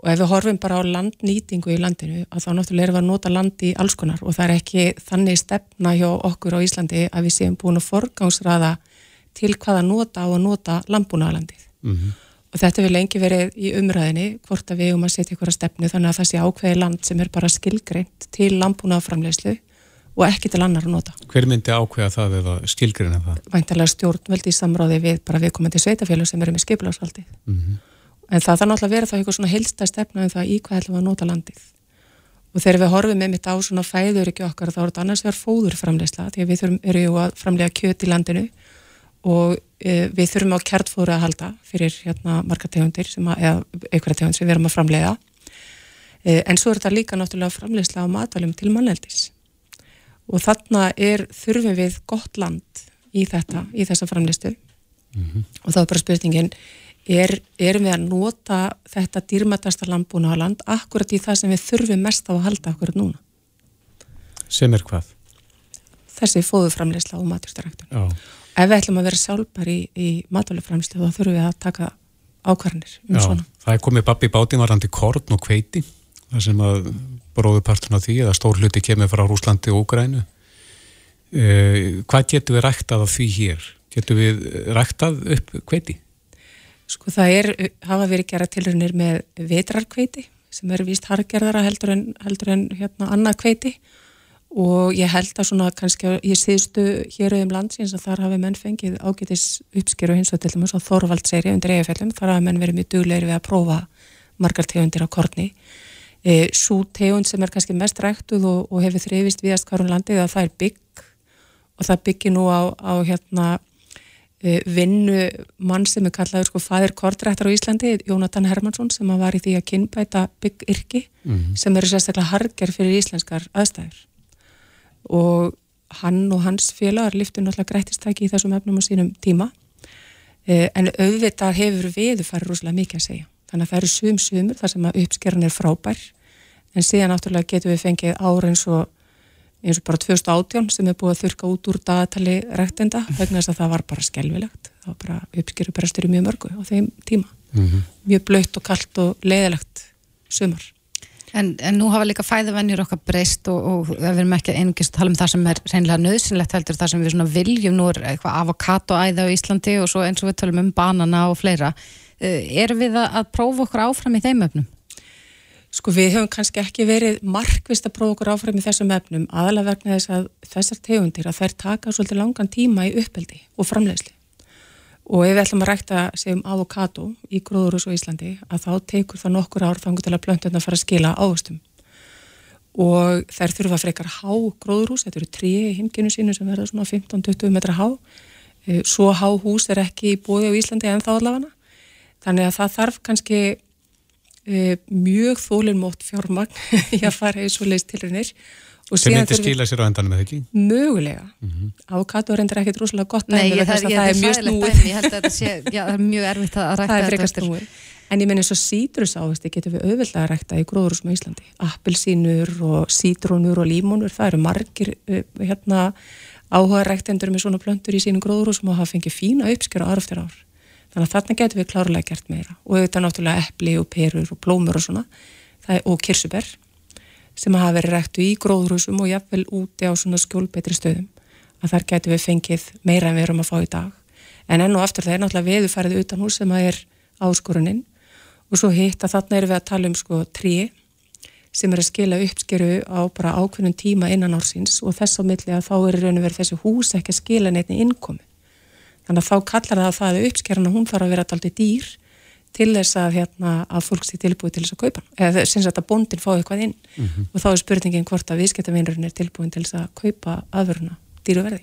Speaker 7: og ef við horfum bara á landnýtingu í landinu að þá náttúrulega erum við að nota land í alls konar og það er ekki þannig stefna hjá okkur á Íslandi að við séum búin að forgangsraða til hvaða nota að nota landbúnaðalandið
Speaker 2: mm -hmm.
Speaker 7: og þetta vil lengi verið í umræðinni hvort að við um að setja ykkur að stefnu þannig að það sé ákveði land sem er bara skilgreint til landbúnaðaframlegslu og ekki til annar að nota.
Speaker 2: Hver myndi ákveða það eða skilgrinna það?
Speaker 7: Væntalega stjórnveldi í samráði við bara viðkomandi sveitafélag sem eru með skipilagsvaldi.
Speaker 2: Mm -hmm.
Speaker 7: En það þarf náttúrulega að vera það eitthvað svona heilstæð stefna en um það í hvað ætlum við að nota landið. Og þegar við horfum með mitt á svona fæður ekki okkar þá er þetta annars vegar fóðurframlegsla því að við þurfum, erum ju að framlega kjöt í landinu og e, við þurfum á kjartfóður að halda fyrir hérna marga tegundir sem að, eða einhverja tegund sem við erum að framlega. E, en svo er þetta líka náttúrulega framlegsla á matalum til mannleldis og þarna er þurfum við gott land í þetta, í þessa framlistu mm -hmm. og þá er bara spurningin er, erum við að nota þetta dýrmætasta landbúna á land akkurat í það sem við þurfum mest á að halda akkurat núna
Speaker 2: sem er hvað?
Speaker 7: þessi fóðuframlisla og maturstaræktur ef við ætlum að vera sjálfbar í, í maturleframlislu þá þurfum við að taka ákvarðanir um
Speaker 2: Já,
Speaker 7: svona
Speaker 2: það er komið babbi bátinn varandi korn og kveiti það sem að bróðupartun af því eða stór hluti kemur frá Rúslandi og Úgrænu eh, hvað getur við ræktað af því hér? Getur við ræktað upp kveiti?
Speaker 7: Sko það er, hafa verið gera tilrunir með vetrarkveiti sem eru víst hargerðara heldur en, heldur en hérna annað kveiti og ég held að svona kannski ég síðustu hér um landsins að þar hafi menn fengið ágætis uppskeru hins og til dæmis á Þorvaldseri undir eigafellum, þar hafi menn verið mjög dugleiri við að prófa margar tegundir á korni. E, svo tegund sem er kannski mest ræktuð og, og hefur þrifist viðast hverjum landið að það er bygg. Og það byggir nú á, á hérna vinnu mann sem er kallaður sko fæðir kortrættar á Íslandi, Jónatan Hermansson sem var í því að kynbæta byggyrki
Speaker 2: Mhm.
Speaker 7: sem eru sérstaklega harger fyrir íslenskar aðstæður. Og hann og hans félagar liftu náttúrulega grættistæki í þessum efnum á sínum tíma. Uh, en auðvitað hefur viðu farið rosalega mikið að segja. Þannig að það eru sum sumur þar sem að uppskeran er frábær. En síðan náttúrulega getum við fengið ára eins og eins og bara 2018 sem er búið að þurka út úr dagatali rektenda vegna þess að það var bara skelvilegt það var bara uppskeru berestur í mjög mörgu á þeim tíma. Mjög blöytt og kallt og leiðilegt sumar.
Speaker 3: En, en nú hafa líka fæðuvennjur okkar breyst og, og við erum ekki einungist að tala um það sem er reynilega nöðsynlegt heldur það sem við svona viljum. Nú er eitthvað avokatoæði á Íslandi og svo eins og við tölum um banana og fleira. Uh, erum við að, að prófa okkur áfram í þeim öfnum?
Speaker 7: Sko við höfum kannski ekki verið markvist að prófa okkur áfram í þessum efnum aðalega vegna þess að þessar tegundir að þær taka svolítið langan tíma í uppeldi og framleiðsli og ef við ætlum að rækta segjum avokado í gróðurús á Íslandi að þá tekur það nokkur ár þangur til að plönturna fara að skila ávöxtum. Og þær þurfa frekar há gróðurús, þetta eru trí í himginu sínu sem verða svona 15-20 metra há. Eh, svo há hús er ekki búið á Íslandi en þá allavega. Þannig að það þarf kannski mjög þólinmótt fjármagn í að fara í svo leiðst tilrinir
Speaker 2: sem myndi skila sér á endanum eða ekki?
Speaker 7: Mögulega. Mm -hmm. avokado reyndir ekkit rosalega gott
Speaker 3: Nei, ég, það,
Speaker 7: þess að
Speaker 3: ég,
Speaker 7: það er mjög snúið.
Speaker 3: dæmi, ég held að þetta sé, já, það er mjög erfitt að rækta
Speaker 7: það er frekar snúið. En ég menn eins og sítrusávesti getum við auðvitað að rækta í gróðurúsum á Íslandi. Appelsínur og sítrónur og límónur það eru margir uh, hérna, áhuga ræktendur með svona plöntur í sínum gróðurúsum og hafa fengið fína uppskjör ár eftir ár þannig að þarna getum við klárlega gert meira. Og auðvitað náttúrulega epli og perur og blómur og svona. Er, og kirsuber sem hafa verið ræktu í gróðurúsum og jafnvel úti á svona skjólbetri stöðum. Að þar getum við fengið meira en við erum að fá í dag. En enn og aftur það er náttúrulega veðufarið utan hús sem að er áskoruninn og svo hitt að þarna erum við að tala um sko trí sem er að skila uppskeru á bara ákveðnum tíma innan ársins. Og þess á milli að þá er raun og verið þessi hús ekki að skila innkomi. Þannig að þá kallar það að það að uppskeruna hún þarf að vera alltaf dýr til þess að, hérna, að fólk sé tilbúið til þess að kaupa eða sagt að bóndin fá eitthvað inn mm -hmm. og þá er spurningin hvort að viðskiptavinurinn er tilbúin til þess að kaupa aðveruna dýru verði.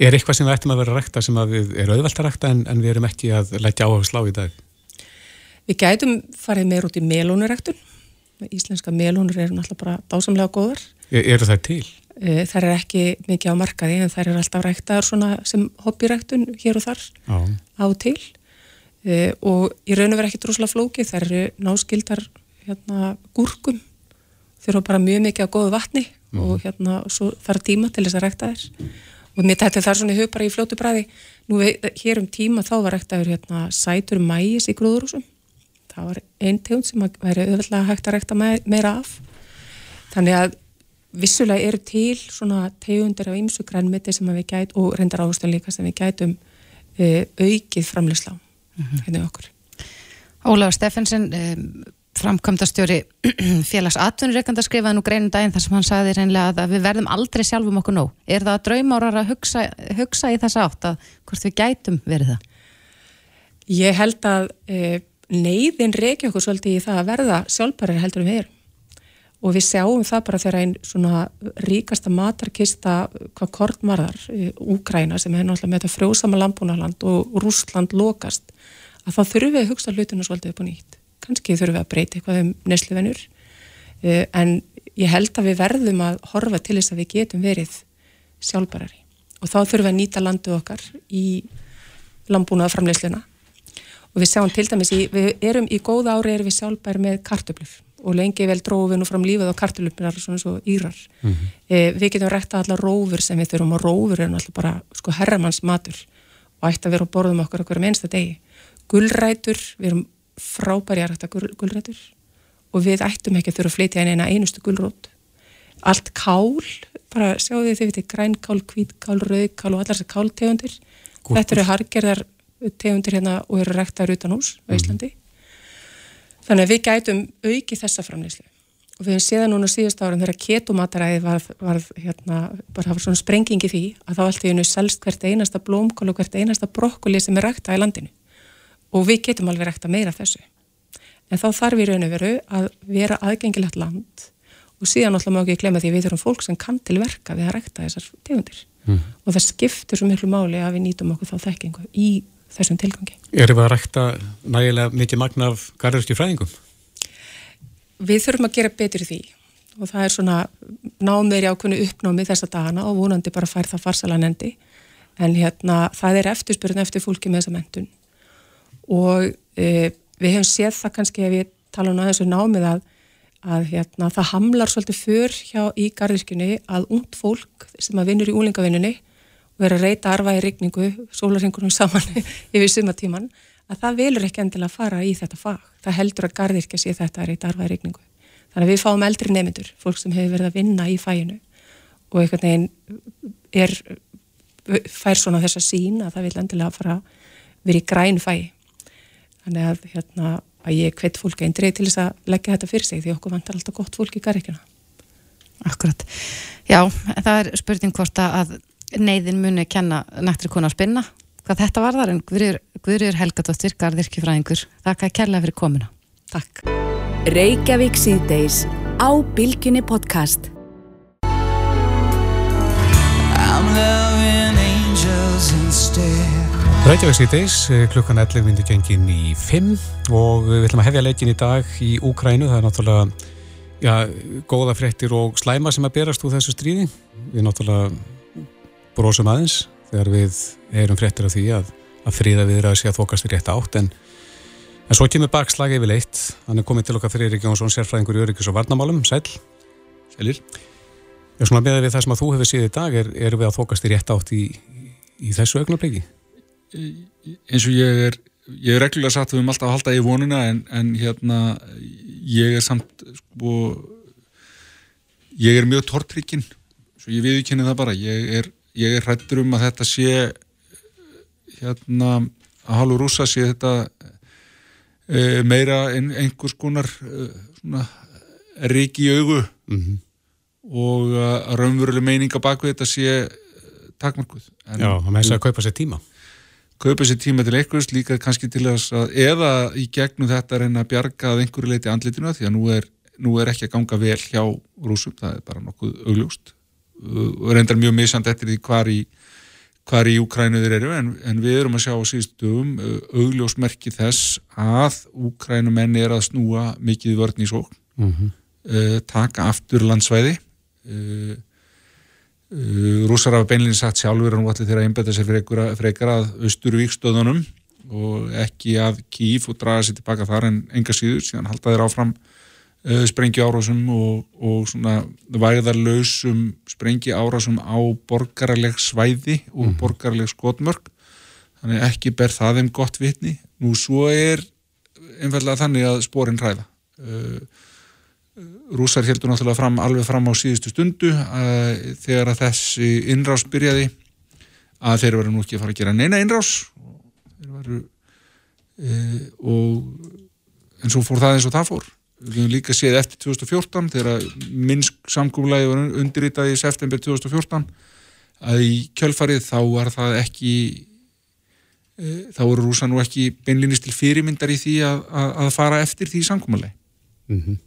Speaker 2: Er eitthvað sem við ættum að vera að rækta sem að við er auðvelt að rækta en, en við erum ekki að leggja áherslu á í dag?
Speaker 7: Við gætum farið meir út í melónuræktun íslenska melónur eru náttúrulega bara dásamlega góðar.
Speaker 2: Er, eru það til?
Speaker 7: Það er ekki mikið á markaði en það eru alltaf ræktaðar svona sem hobbyræktun hér og þar
Speaker 2: Já.
Speaker 7: á til. E, og í raun og vera ekki droslega flóki það eru náskildar hérna, gúrkum. Þurfa bara mjög mikið á góðu vatni mm. og hérna svo þarf tíma til þess að rækta þér og mér tætti það svona í hug bara í fljótu bræði nú hér um tíma þá var ræktaður hérna, sætur mægis í grúðurúsum það var einn tegund sem væri auðvitað hægt að rækta meira af. Þannig að vissulega eru til svona tegundir af ymsu grænmiti sem við gætum og reyndar áherslu líka sem við gætum uh, aukið framleyslá mm -hmm. hérna okkur
Speaker 3: Ólafur Steffensen um, framkvæmdastjóri félags atvinnureikanda skrifaði nú greinum daginn þar sem hann sagði reynlega að við verðum aldrei sjálfum okkur nóg. Er það að draumárar að hugsa, hugsa í þessa átt að hvort við gætum verið það?
Speaker 7: Ég held að uh, neyðin reykja okkur svolítið í það að verða sjálfbærar heldur við erum og við sjáum það bara þegar einn svona ríkasta matarkista hvað kort marðar, Úgræna sem er náttúrulega með þetta frjósama landbúnaland og Rúsland lokast, að þá þurfum við að hugsa hlutinu svolítið upp og nýtt. Kannski þurfum við að breyta eitthvað um nesluvennur en ég held að við verðum að horfa til þess að við getum verið sjálfbærari. Og þá þurfum við að nýta landu okkar í landbúnaða framleysluna og við sjáum til dæmis í, við erum í góða ári erum við sjálfbær með kartöflur og lengi vel drófum við nú fram lífið á kartöflunar svona svo írar. Mm -hmm. e, við getum rækta allar rófur sem við þurfum og rófur er náttúrulega bara sko herramanns matur og ætti að vera á borðum okkur okkur um einsta degi. Gullrætur, við erum frábæri að rækta gullrætur og við ættum ekki að þurfa að flytja inn eina einustu gullrót allt kál, bara sjáu því þið veitir grænkál, kvítkál, rauðkál og allar þessar káltegundir. Þetta eru hargerðar tegundir hérna og eru ræktaður utan hús á Íslandi. mm -hmm. Þannig að við gætum auki þessa framleyslu og við hefum séðan núna síðust árum þegar ketomataræði var, var hérna, bara var svona sprengingi því að þá allt í hennu selst hvert einasta blómkál og hvert einasta brokkoli sem er ræktað í landinu. Og við getum alveg rækta meira þessu. En þá þarf við raun og veru að vera aðgengilegt land. Og síðan alltaf má ekki glemja því við þurfum fólk sem kann til verka við að rækta þessar tegundir. Mm. og það skiptur svo miklu máli að við nýtum okkur þá þekkingu í þessum tilgangi.
Speaker 2: Erum við að rækta nægilega mikið magna af garðurski fræðingum?
Speaker 7: Við þurfum að gera betur því og það er svona námiðri ákveðinu uppnámi þessa dagana og vonandi bara fær það farsalan endi en hérna það er eftirspurðin eftir fólki með þessa mentun og e, við hefum séð það kannski ef við tala um þessu námið að, að hérna, það hamlar svolítið fyrr hjá í gardirkjunni að ungd fólk sem að vinnur í úlingavinnunni er að reyta arfa í rigningu, sólarhengunum saman yfir sumatíman, að það velur ekki endilega að fara í þetta fag. Það heldur að gardirkja sé þetta að reyta arfa í rigningu. Þannig að við fáum eldri nefnendur, fólk sem hefur verið að vinna í fæinu og einhvern veginn er, fær svona þessa sín að það vil endilega fara verið í græn fæi. Þannig að hérna, að ég hveit fólk eindrið til þess að leggja þetta fyrir sig því okkur vantar alltaf gott fólk í garrikina.
Speaker 3: Akkurat. Já, það er spurning hvort að neyðin muni kenna nættri konar spinna hvað þetta var þar en Guðrjur Helgadóttir, gardirkifræðingur þakka kærlega fyrir komuna. Takk.
Speaker 1: Reykjavík síðdeis á Bilginni podcast.
Speaker 2: Rækjavík síðdeis, eh, klukkan 11 myndi gengin í 5 og við ætlum að hefja leikin í dag í Úkrænu, það er náttúrulega já, góða fréttir og slæma sem að berast úr þessu stríði við náttúrulega brósum aðeins þegar við erum fréttir af því að, að fríða við að sé að þokast í rétt átt en, en svo kemur bakslagi yfir leitt hann er komið til okkar fyrir Ríkjónsson sérfræðingur í öryggis og varnamálum, sæl Sælir. Já, svona með við það sem að þú hefur síðið í dag er, er við að þokast í rétt átt í, í þessu ögnabliki
Speaker 8: eins og ég er ég er reglulega satt við um alltaf að halda í vonuna en, en hérna ég er samt sko ég er mjög tortrykkin svo ég viðkynni það bara. Ég er, ég er hrættur um að þetta sé hérna að hálfur rúsa sé þetta e, meira en einhvers konar e, svona rík í augu. Mm -hmm. og að raunveruleg meininga bak við þetta sé takmarkuð
Speaker 2: Já, það með þess að kaupa sér tíma.
Speaker 8: Kaupa sér tíma til einhvers líka kannski til þess að eða í gegnum þetta reyna að bjarga að einhverju leiti andlitinu því að nú er, nú er ekki að ganga vel hjá rúsum, það er bara nokkuð augljóst reyndar mjög misand eftir því hvar í hvar í Úkrænu þeir eru en, en við erum að sjá á síðustum augljósmerki þess að Úkrænu menni er að snúa mikið vörðn í sókn mm -hmm. uh, taka aftur landsvæði uh, Uh, rússar hafa beinlinni sagt sjálfur að nú allir þeirra einbeta sér fyrir ekkar að austurvíkstöðunum og ekki að kýf og draga sér tilbaka þar en enga síður, síðan halda þeir áfram uh, sprengju árásum og, og svona væðarlausum sprengju árásum á borgarleg svæði og mm. borgarleg skotmörk. Þannig ekki ber það þeim gott vitni. Nú svo er einfallega þannig að spórin hræða. Uh, rúsar heldur náttúrulega fram, alveg fram á síðustu stundu að, þegar að þessi innrás byrjaði að þeir eru nú ekki að fara að gera neina innrás. Þeir veru e, og en svo fór það eins og það fór við höfum líka séð eftir 2014 þegar minnsk samkúmulegi var undirritað í september 2014 að í kjölfarið þá var það ekki e, þá eru rúsa nú ekki beinlinnist til fyrirmyndar í því að, að, að fara eftir því samkúmulegi
Speaker 2: mhm mm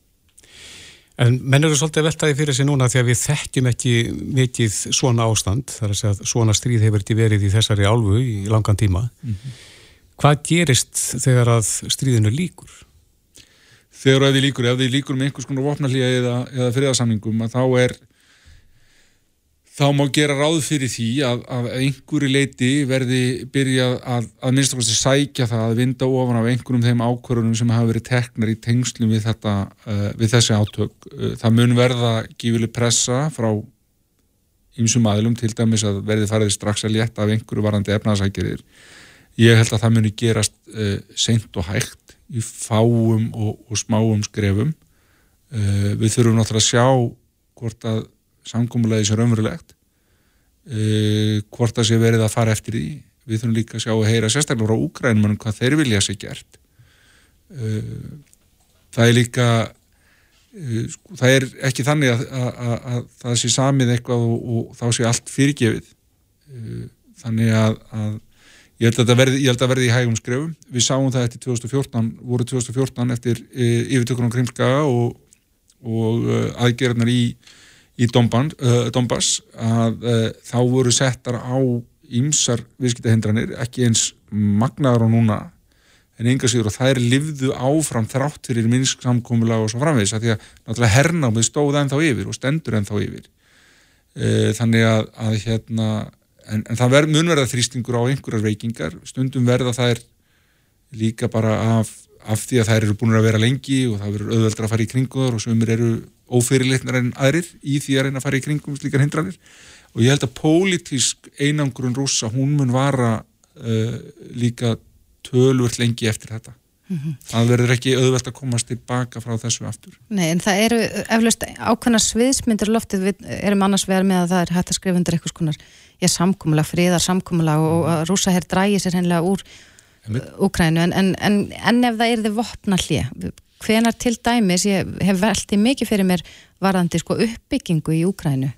Speaker 2: En menn eru svolítið veltaði fyrir sig núna því að við þekkjum ekki mikið svona ástand, þar að segja að svona stríð hefur ekki verið í þessari álfu í langan tíma. Mm -hmm. Hvað gerist þegar að stríðinu líkur?
Speaker 8: Þegar að þið líkur, ef þið líkur með einhvers konar vopnallíja eða, eða friðarsamningum, að þá er þá má gera ráð fyrir því að, að einhverju leiti verði byrjað að, að minnst okkur sækja það að vinda ofan af einhverjum þeim ákvörunum sem hafa verið teknar í tengslum við, þetta, uh, við þessi átök. Uh, það mun verða gífileg pressa frá ymsum aðlum til dæmis að verði farið strax að létta af einhverju varandi efnaðsækjarir. Ég held að það muni gerast uh, seint og hægt í fáum og, og smáum skrefum. Við þurfum náttúrulega að sjá hvort að samkómulegi sem raunverulegt. Uh, hvort það sé verið að fara eftir því. Við þurfum líka að sjá að heyra sérstaklega frá Úkrænum hvað þeir vilja sé gert. Uh, það er líka uh, sko, það er ekki þannig að, að, að, að það sé samið eitthvað og, og þá sé allt fyrirgefið. Þannig að ég held að að verði í hægum skrefum. Við sáum það eftir 2014 voru 2014 eftir yfirtökunum Krimskaga og, og aðgerðnar í í Donbass, uh, Donbass að uh, þá voru settar á ímsar viðskiptahindranir, ekki eins magnaðar og núna en enga síður og þær livðu áfram þrátt fyrir minnsk samkómulag og svo framvegis að því að náttúrulega hernámið stóð ennþá yfir og stendur ennþá yfir. E, þannig að, að hérna en, en það ver, mun verða þrýstingur á einhverjar veikingar, stundum verða þær líka bara af, af því að þær eru búin að vera lengi og það verður auðveldra að fara í kringuður og sömur eru ófyrirleitnar en aðrir í því að reyna að fara í kringum slíkar hindranir og ég held að pólitísk einangrun rúsa, hún mun vara uh, líka tölvöld lengi eftir þetta mm -hmm. það verður ekki auðvelt að komast tilbaka frá þessu aftur.
Speaker 3: Nei, en það eru eflaust ákveðna sviðsmyndir loftið við erum annars verið með að það er hægt að skrifa undir eitthvað skonar, ég samkúmulega, fríðar samkúmulega og að rúsa hér drægi sér hennilega úr Úkrænu, en, en, en, en ef það er þið vopna hlið, hvenar til dæmis, ég hef veltið mikið fyrir mér varðandi sko uppbyggingu í Úkrænu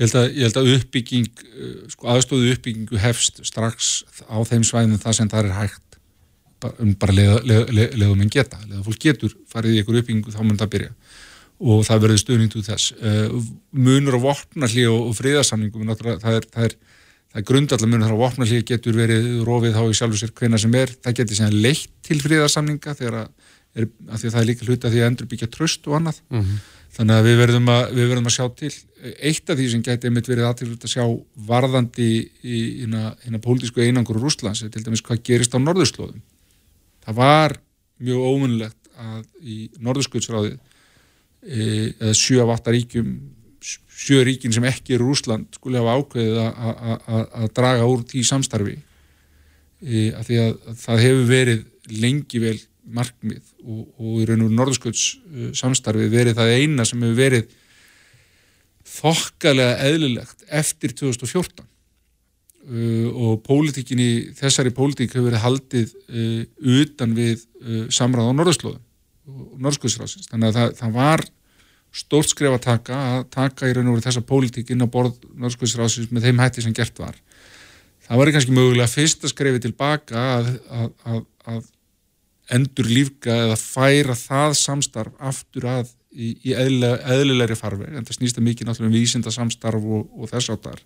Speaker 8: Ég held að, ég held að uppbygging, uh, sko aðstóðu uppbyggingu hefst strax á þeim svæðinu það sem það er hægt um bara leiðum en geta. Leða fólk getur farið í einhver uppbyggingu þá mun það byrja og það verður stuðning til þess. Uh, munur á vopnarlí og, friðarsamningum, það er, er, er grundallar munur á vopnarlí getur verið rofið þá í sjálfu sér hvena sem er. Það getur síðan leitt til friðarsamninga þegar að, er, að, að það er líka hluta því að endur byggja tröst og annað. Mm -hmm. Þannig að við verðum að, við verðum að sjá til. Eitt af því sem gæti einmitt verið aðtilvægt að sjá varðandi í hérna pólitísku einangur úr Úslands til dæmis hvað gerist á norðurslóðum. Það var mjög ómunlegt að í norðursköldsráði e, eða sjö af átta ríkjum, sjö ríkin sem ekki er Úsland skulle hafa ákveðið að draga úr því samstarfi. E, að því að það hefur verið lengi vel markmið og, og í raun og norðskölds uh, samstarfi verið það eina sem hefur verið þokkalega eðlilegt eftir 2014 uh, og pólitíkinni, þessari pólitík hefur verið haldið uh, utan við uh, samráð á norðslóðum og norðsköldsrásins, þannig að það, það var stórt skref að taka að taka í raun og verið þessa pólitík inn á borð norðsköldsrásins með þeim hætti sem gert var. Það var kannski mögulega fyrsta skrefi tilbaka að, að, að, endur lífga eða færa það samstarf aftur að í, í eðlilegri farveg en það snýst að mikið náttúrulega um vísinda samstarf og, og þess áttar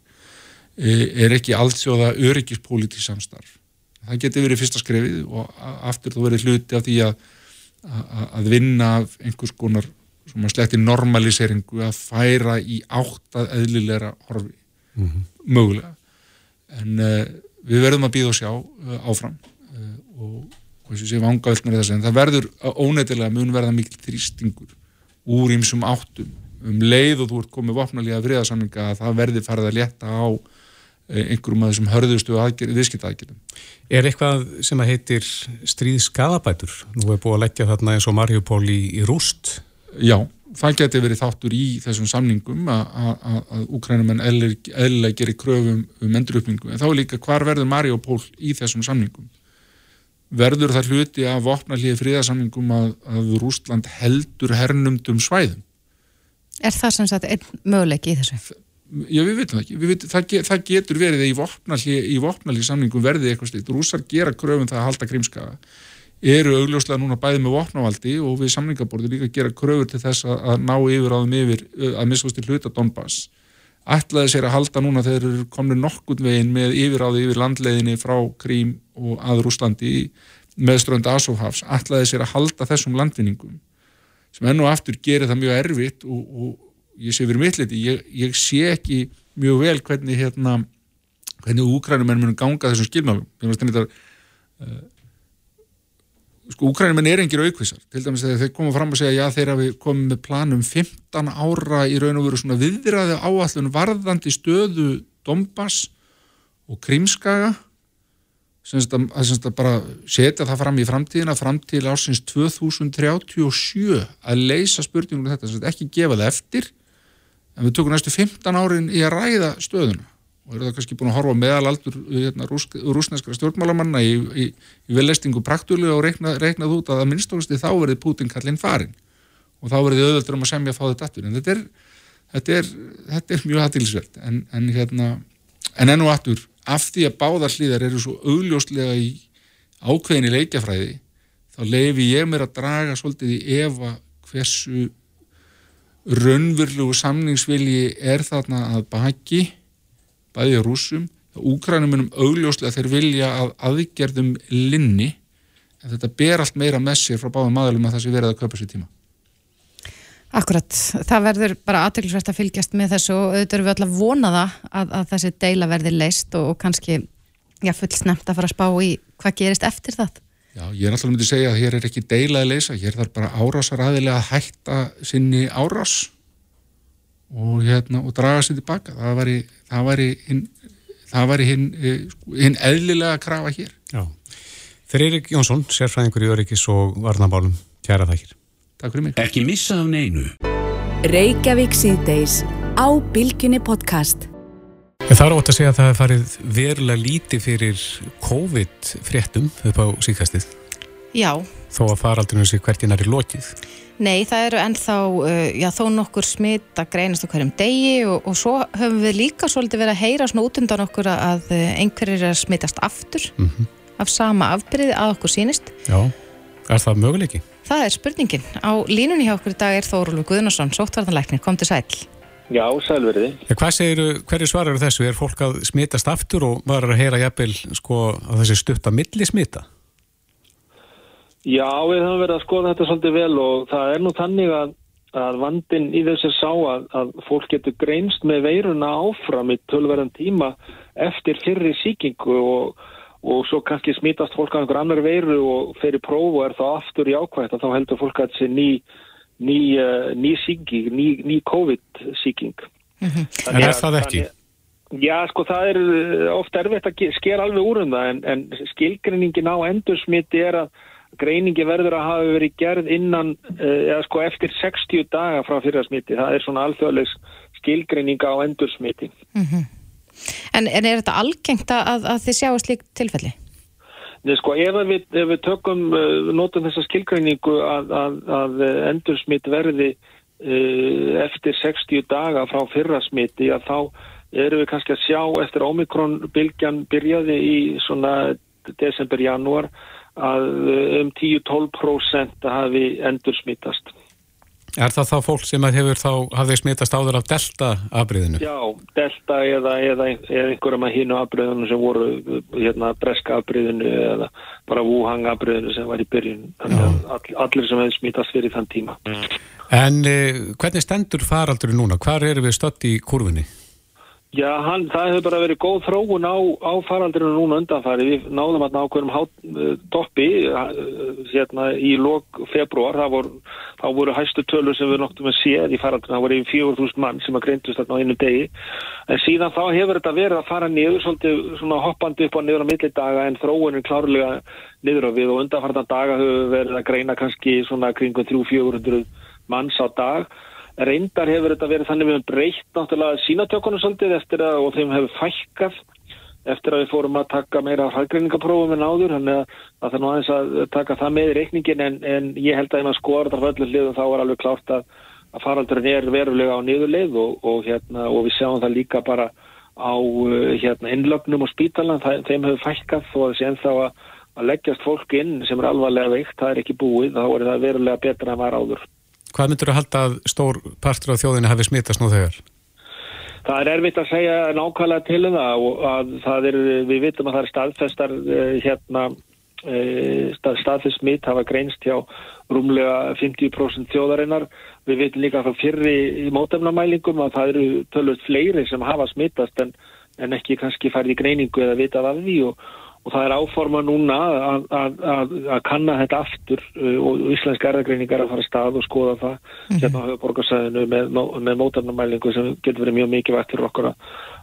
Speaker 8: e, er ekki alltsjóða öryggispolítisk samstarf. Það getur verið fyrsta skrefið og aftur þú verið hluti af því að, að, að vinna af einhvers konar sletti normaliseringu að færa í áttað eðlilegra horfi. Mm -hmm. mögulega. En uh, við verðum að býða og sjá uh, áfram. Uh, og og þess að sé með þess en það verður óneitilega mun verða mikil þrýstingur úr ímsum áttum. Um leið og þú ert komið vopnalíða friðarsamlinga að það verði farið að leta á einhverjum af þessum hörðustu viðskiptaðgjörðum.
Speaker 2: Er eitthvað sem að heitir stríðskadabætur? Nú er búið að leggja þarna eins og Marjupól í, í rúst.
Speaker 8: Já, það geti verið þáttur í þessum samningum að Ukrænumenn eðlilega gerir kröfum um endurupningu en þá líka hvar verður Marjupól í þessum samningum? verður það hluti að vopna hlýði fríðarsamlingum að, að Rústland heldur hernumdum svæðum.
Speaker 3: Er það sem sagt einn möguleik í þessu?
Speaker 8: Já, við veitum það ekki. Vitum, það, get, það getur verið í vopna hlýði samlingum verðið eitthvað slikt. Rúsar gera kröfum það að halda krimskaða. Eru augljóslega núna bæðið með vopnavaldi og við samlingaborði líka gera kröfur til þess að, að ná yfir áðum yfir að miskostir hluta Donbass ætlaði sér að halda núna þegar þeir eru komni nokkund veginn með yfiráði yfir landleiðinni frá Krím og að Rúslandi með strönd Asóhafs, ætlaði sér að halda þessum landvinningum sem enn og aftur gerir það mjög erfitt og, og ég sé verið mittliti, ég, ég sé ekki mjög vel hvernig hérna hvernig úkrænumenn munum ganga þessum skilmálum. Að uh, sko úkrænumenn er engir aukvísar til dæmis þegar þeir koma fram og segja já þeir hafi komið með planum 15 ára í raun og veru svona viðræði áallun varðandi stöðu Dombas og Krímskaga. Sem þetta bara setja það fram í framtíðina fram til ásins 2037 að leysa spurningum um þetta, sem þetta ekki gefa það eftir en við tökum næstu 15 árin í að ræða stöðuna. Og eru það kannski búin að horfa meðalaldur hérna, rúsneskra stjórnmálamanna í, í, í velestingu praktulega og reikna, reiknað út að að minnstofasti þá verði Putin kallinn farin og þá verði auðvöldur um að semja að fá þetta aftur. En þetta er, þetta er, þetta er mjög hattilsvert en, en hérna en enn og aftur af því að báðar hlýðar eru svo augljóslega í ákveðinni leikjafræði þá leifi ég mér að draga svolítið í efa hversu raunverulegu samningsvilji er þarna að baki bæði rúsum Úkrænumunum augljóslega þeir vilja að aðgerðum linni en þetta ber allt meira með sér frá báðum maðurlum að það sé verið að köpa sér tíma.
Speaker 3: Akkurat, það verður bara aðtöklusvert að fylgjast með þessu og auðvitað erum við alltaf vonaða að, að þessi deila verði leist og, og kannski já, full snemt að fara að spá í hvað gerist eftir það
Speaker 8: Já, ég er alltaf myndið að segja að hér er ekki deila að leysa, hér þarf bara árásar aðilega að hætta sinni árás og, hérna, og draga sér tilbaka það væri, það væri hinn það væri hinn hin eðlilega að krafa hér.
Speaker 2: Já. Þeir Eirik Jónsson, sérfræðingur í Öryggis og Varnabálum, kæra það hér.
Speaker 8: Takk fyrir mig.
Speaker 1: Ekki missa af neinu. Reykjavík síðdeis á Bilginni podcast.
Speaker 2: Ég þarf átt að segja að það er farið verulega líti fyrir COVID-fréttum upp á síkastið.
Speaker 3: Já.
Speaker 2: Þó að faraldinu sé hvert í næri lokið.
Speaker 3: Nei, það eru ennþá, uh, já, þó nokkur smitt að greinast á hverjum degi og, og svo höfum við líka svolítið verið að heyra svona út undan okkur að uh, einhverjir er að smittast aftur mm -hmm. af sama afbyrði að okkur sínist.
Speaker 2: Já, er það möguleiki?
Speaker 3: Það er spurningin. Á línunni hjá okkur í dag er Þóruldur Guðnarsson, sóttvartanleiknir, kom til sæl.
Speaker 9: Já, sælverði.
Speaker 2: Hvað segir, hverju svarar þessu? Er fólk að smittast aftur og var að heyra jafnvel sko að þessi stutt að milli smitta?
Speaker 9: Já, við höfum verið að skoða þetta svolítið vel og það er nú þannig að, að vandin í þessu sá að, að fólk getur greinst með veiruna áfram í tölverðan tíma eftir fyrri síkingu og, og svo kannski smítast fólk af einhver annar veiru og fer í próf og er þá aftur í ákvæmt og þá heldur fólk að þessi ný, ný, uh, ný síking, ný, ný COVID-síking.
Speaker 2: Mm -hmm. En er það ekki?
Speaker 9: Já, sko það er ofta erfitt að sker alveg úr um það en, en skilgreiningin á endursmiti er að greiningi verður að hafa verið gerð innan, eða sko eftir 60 daga frá fyrrasmiti. Það er svona alþjóðlegs skilgreininga á endursmiti.
Speaker 3: Mm -hmm. en, en er þetta algengt að, að þið sjáu slík tilfelli?
Speaker 9: Nei sko, ef við, ef við tökum, notum þessa skilgreiningu að, að, að endursmit verði uh, eftir 60 daga frá fyrrasmiti, að þá erum við kannski að sjá eftir Omikron-bylgjan byrjaði í svona desember-janúar að um 10-12% hafi endur smittast.
Speaker 2: Er það þá fólk sem hefur þá hafið smittast áður af delta-afbreyðinu?
Speaker 9: Já, delta eða, eða, eða einhverjum af hínu afbreyðinu sem voru hérna breska afbreyðinu eða bara Wuhan afbreyðinu sem var í byrjun. All, allir sem hefur smittast fyrir þann tíma.
Speaker 2: En eh, hvernig stendur faraldurinn núna? Hvar eru við stött í kurvinni?
Speaker 9: Já, hann, það hefur bara verið góð þróun á, á faraldrinu núna undanfæri. Við náðum að nákvæmum doppi hérna í lok februar. Það voru, voru hæstu tölur sem við noktum að séð í faraldrinu. Það voru yfir 4.000 mann sem að greintust þarna á einu degi. En síðan þá hefur þetta verið að fara niður svolítið hoppandi upp á niður á millidaga en þróunin klárlega niður á við og undanfærtan daga hefur verið að greina kannski kringum 300-400 manns á dag reyndar hefur þetta verið þannig við hefum breytt náttúrulega sínatökunum svolítið eftir að og þeim hefur fækkað eftir að við fórum að taka meira hraðgreiningaprófum en áður þannig að það er nú aðeins að taka það með í reikningin en, en ég held að ef maður skoðar þetta öllu hliðum þá er alveg klárt að, að faraldurinn er verulega á niðurleið og, og, hérna, og við sjáum það líka bara á hérna, innlögnum og spítalan þeim hefur fækkað og þessi ennþá að, að leggjast fólk inn sem er alvarlega veikt, það er ekki búið, þá er það verulega betra en var áður.
Speaker 2: Hvað myndur þú að halda að stór partur á þjóðinu hafi smittast nú þegar?
Speaker 9: Það er erfitt að segja nákvæmlega til um það og að það er, við vitum að það er staðfestar hérna stað, staðfest smitt hafa greinst hjá rúmlega 50% þjóðarinnar. Við vitum líka frá fyrri í mótefnamælingum að það eru tölvöld fleiri sem hafa smittast en, en ekki kannski færði greiningu eða vitað af því og og það er áforma núna að, að, að, að kanna þetta aftur uh, og íslenska erðagreiningar að fara stað og skoða það mm -hmm. hérna á borgarsæðinu með, með mótarnamælingu sem getur verið mjög mikilvægt fyrir okkur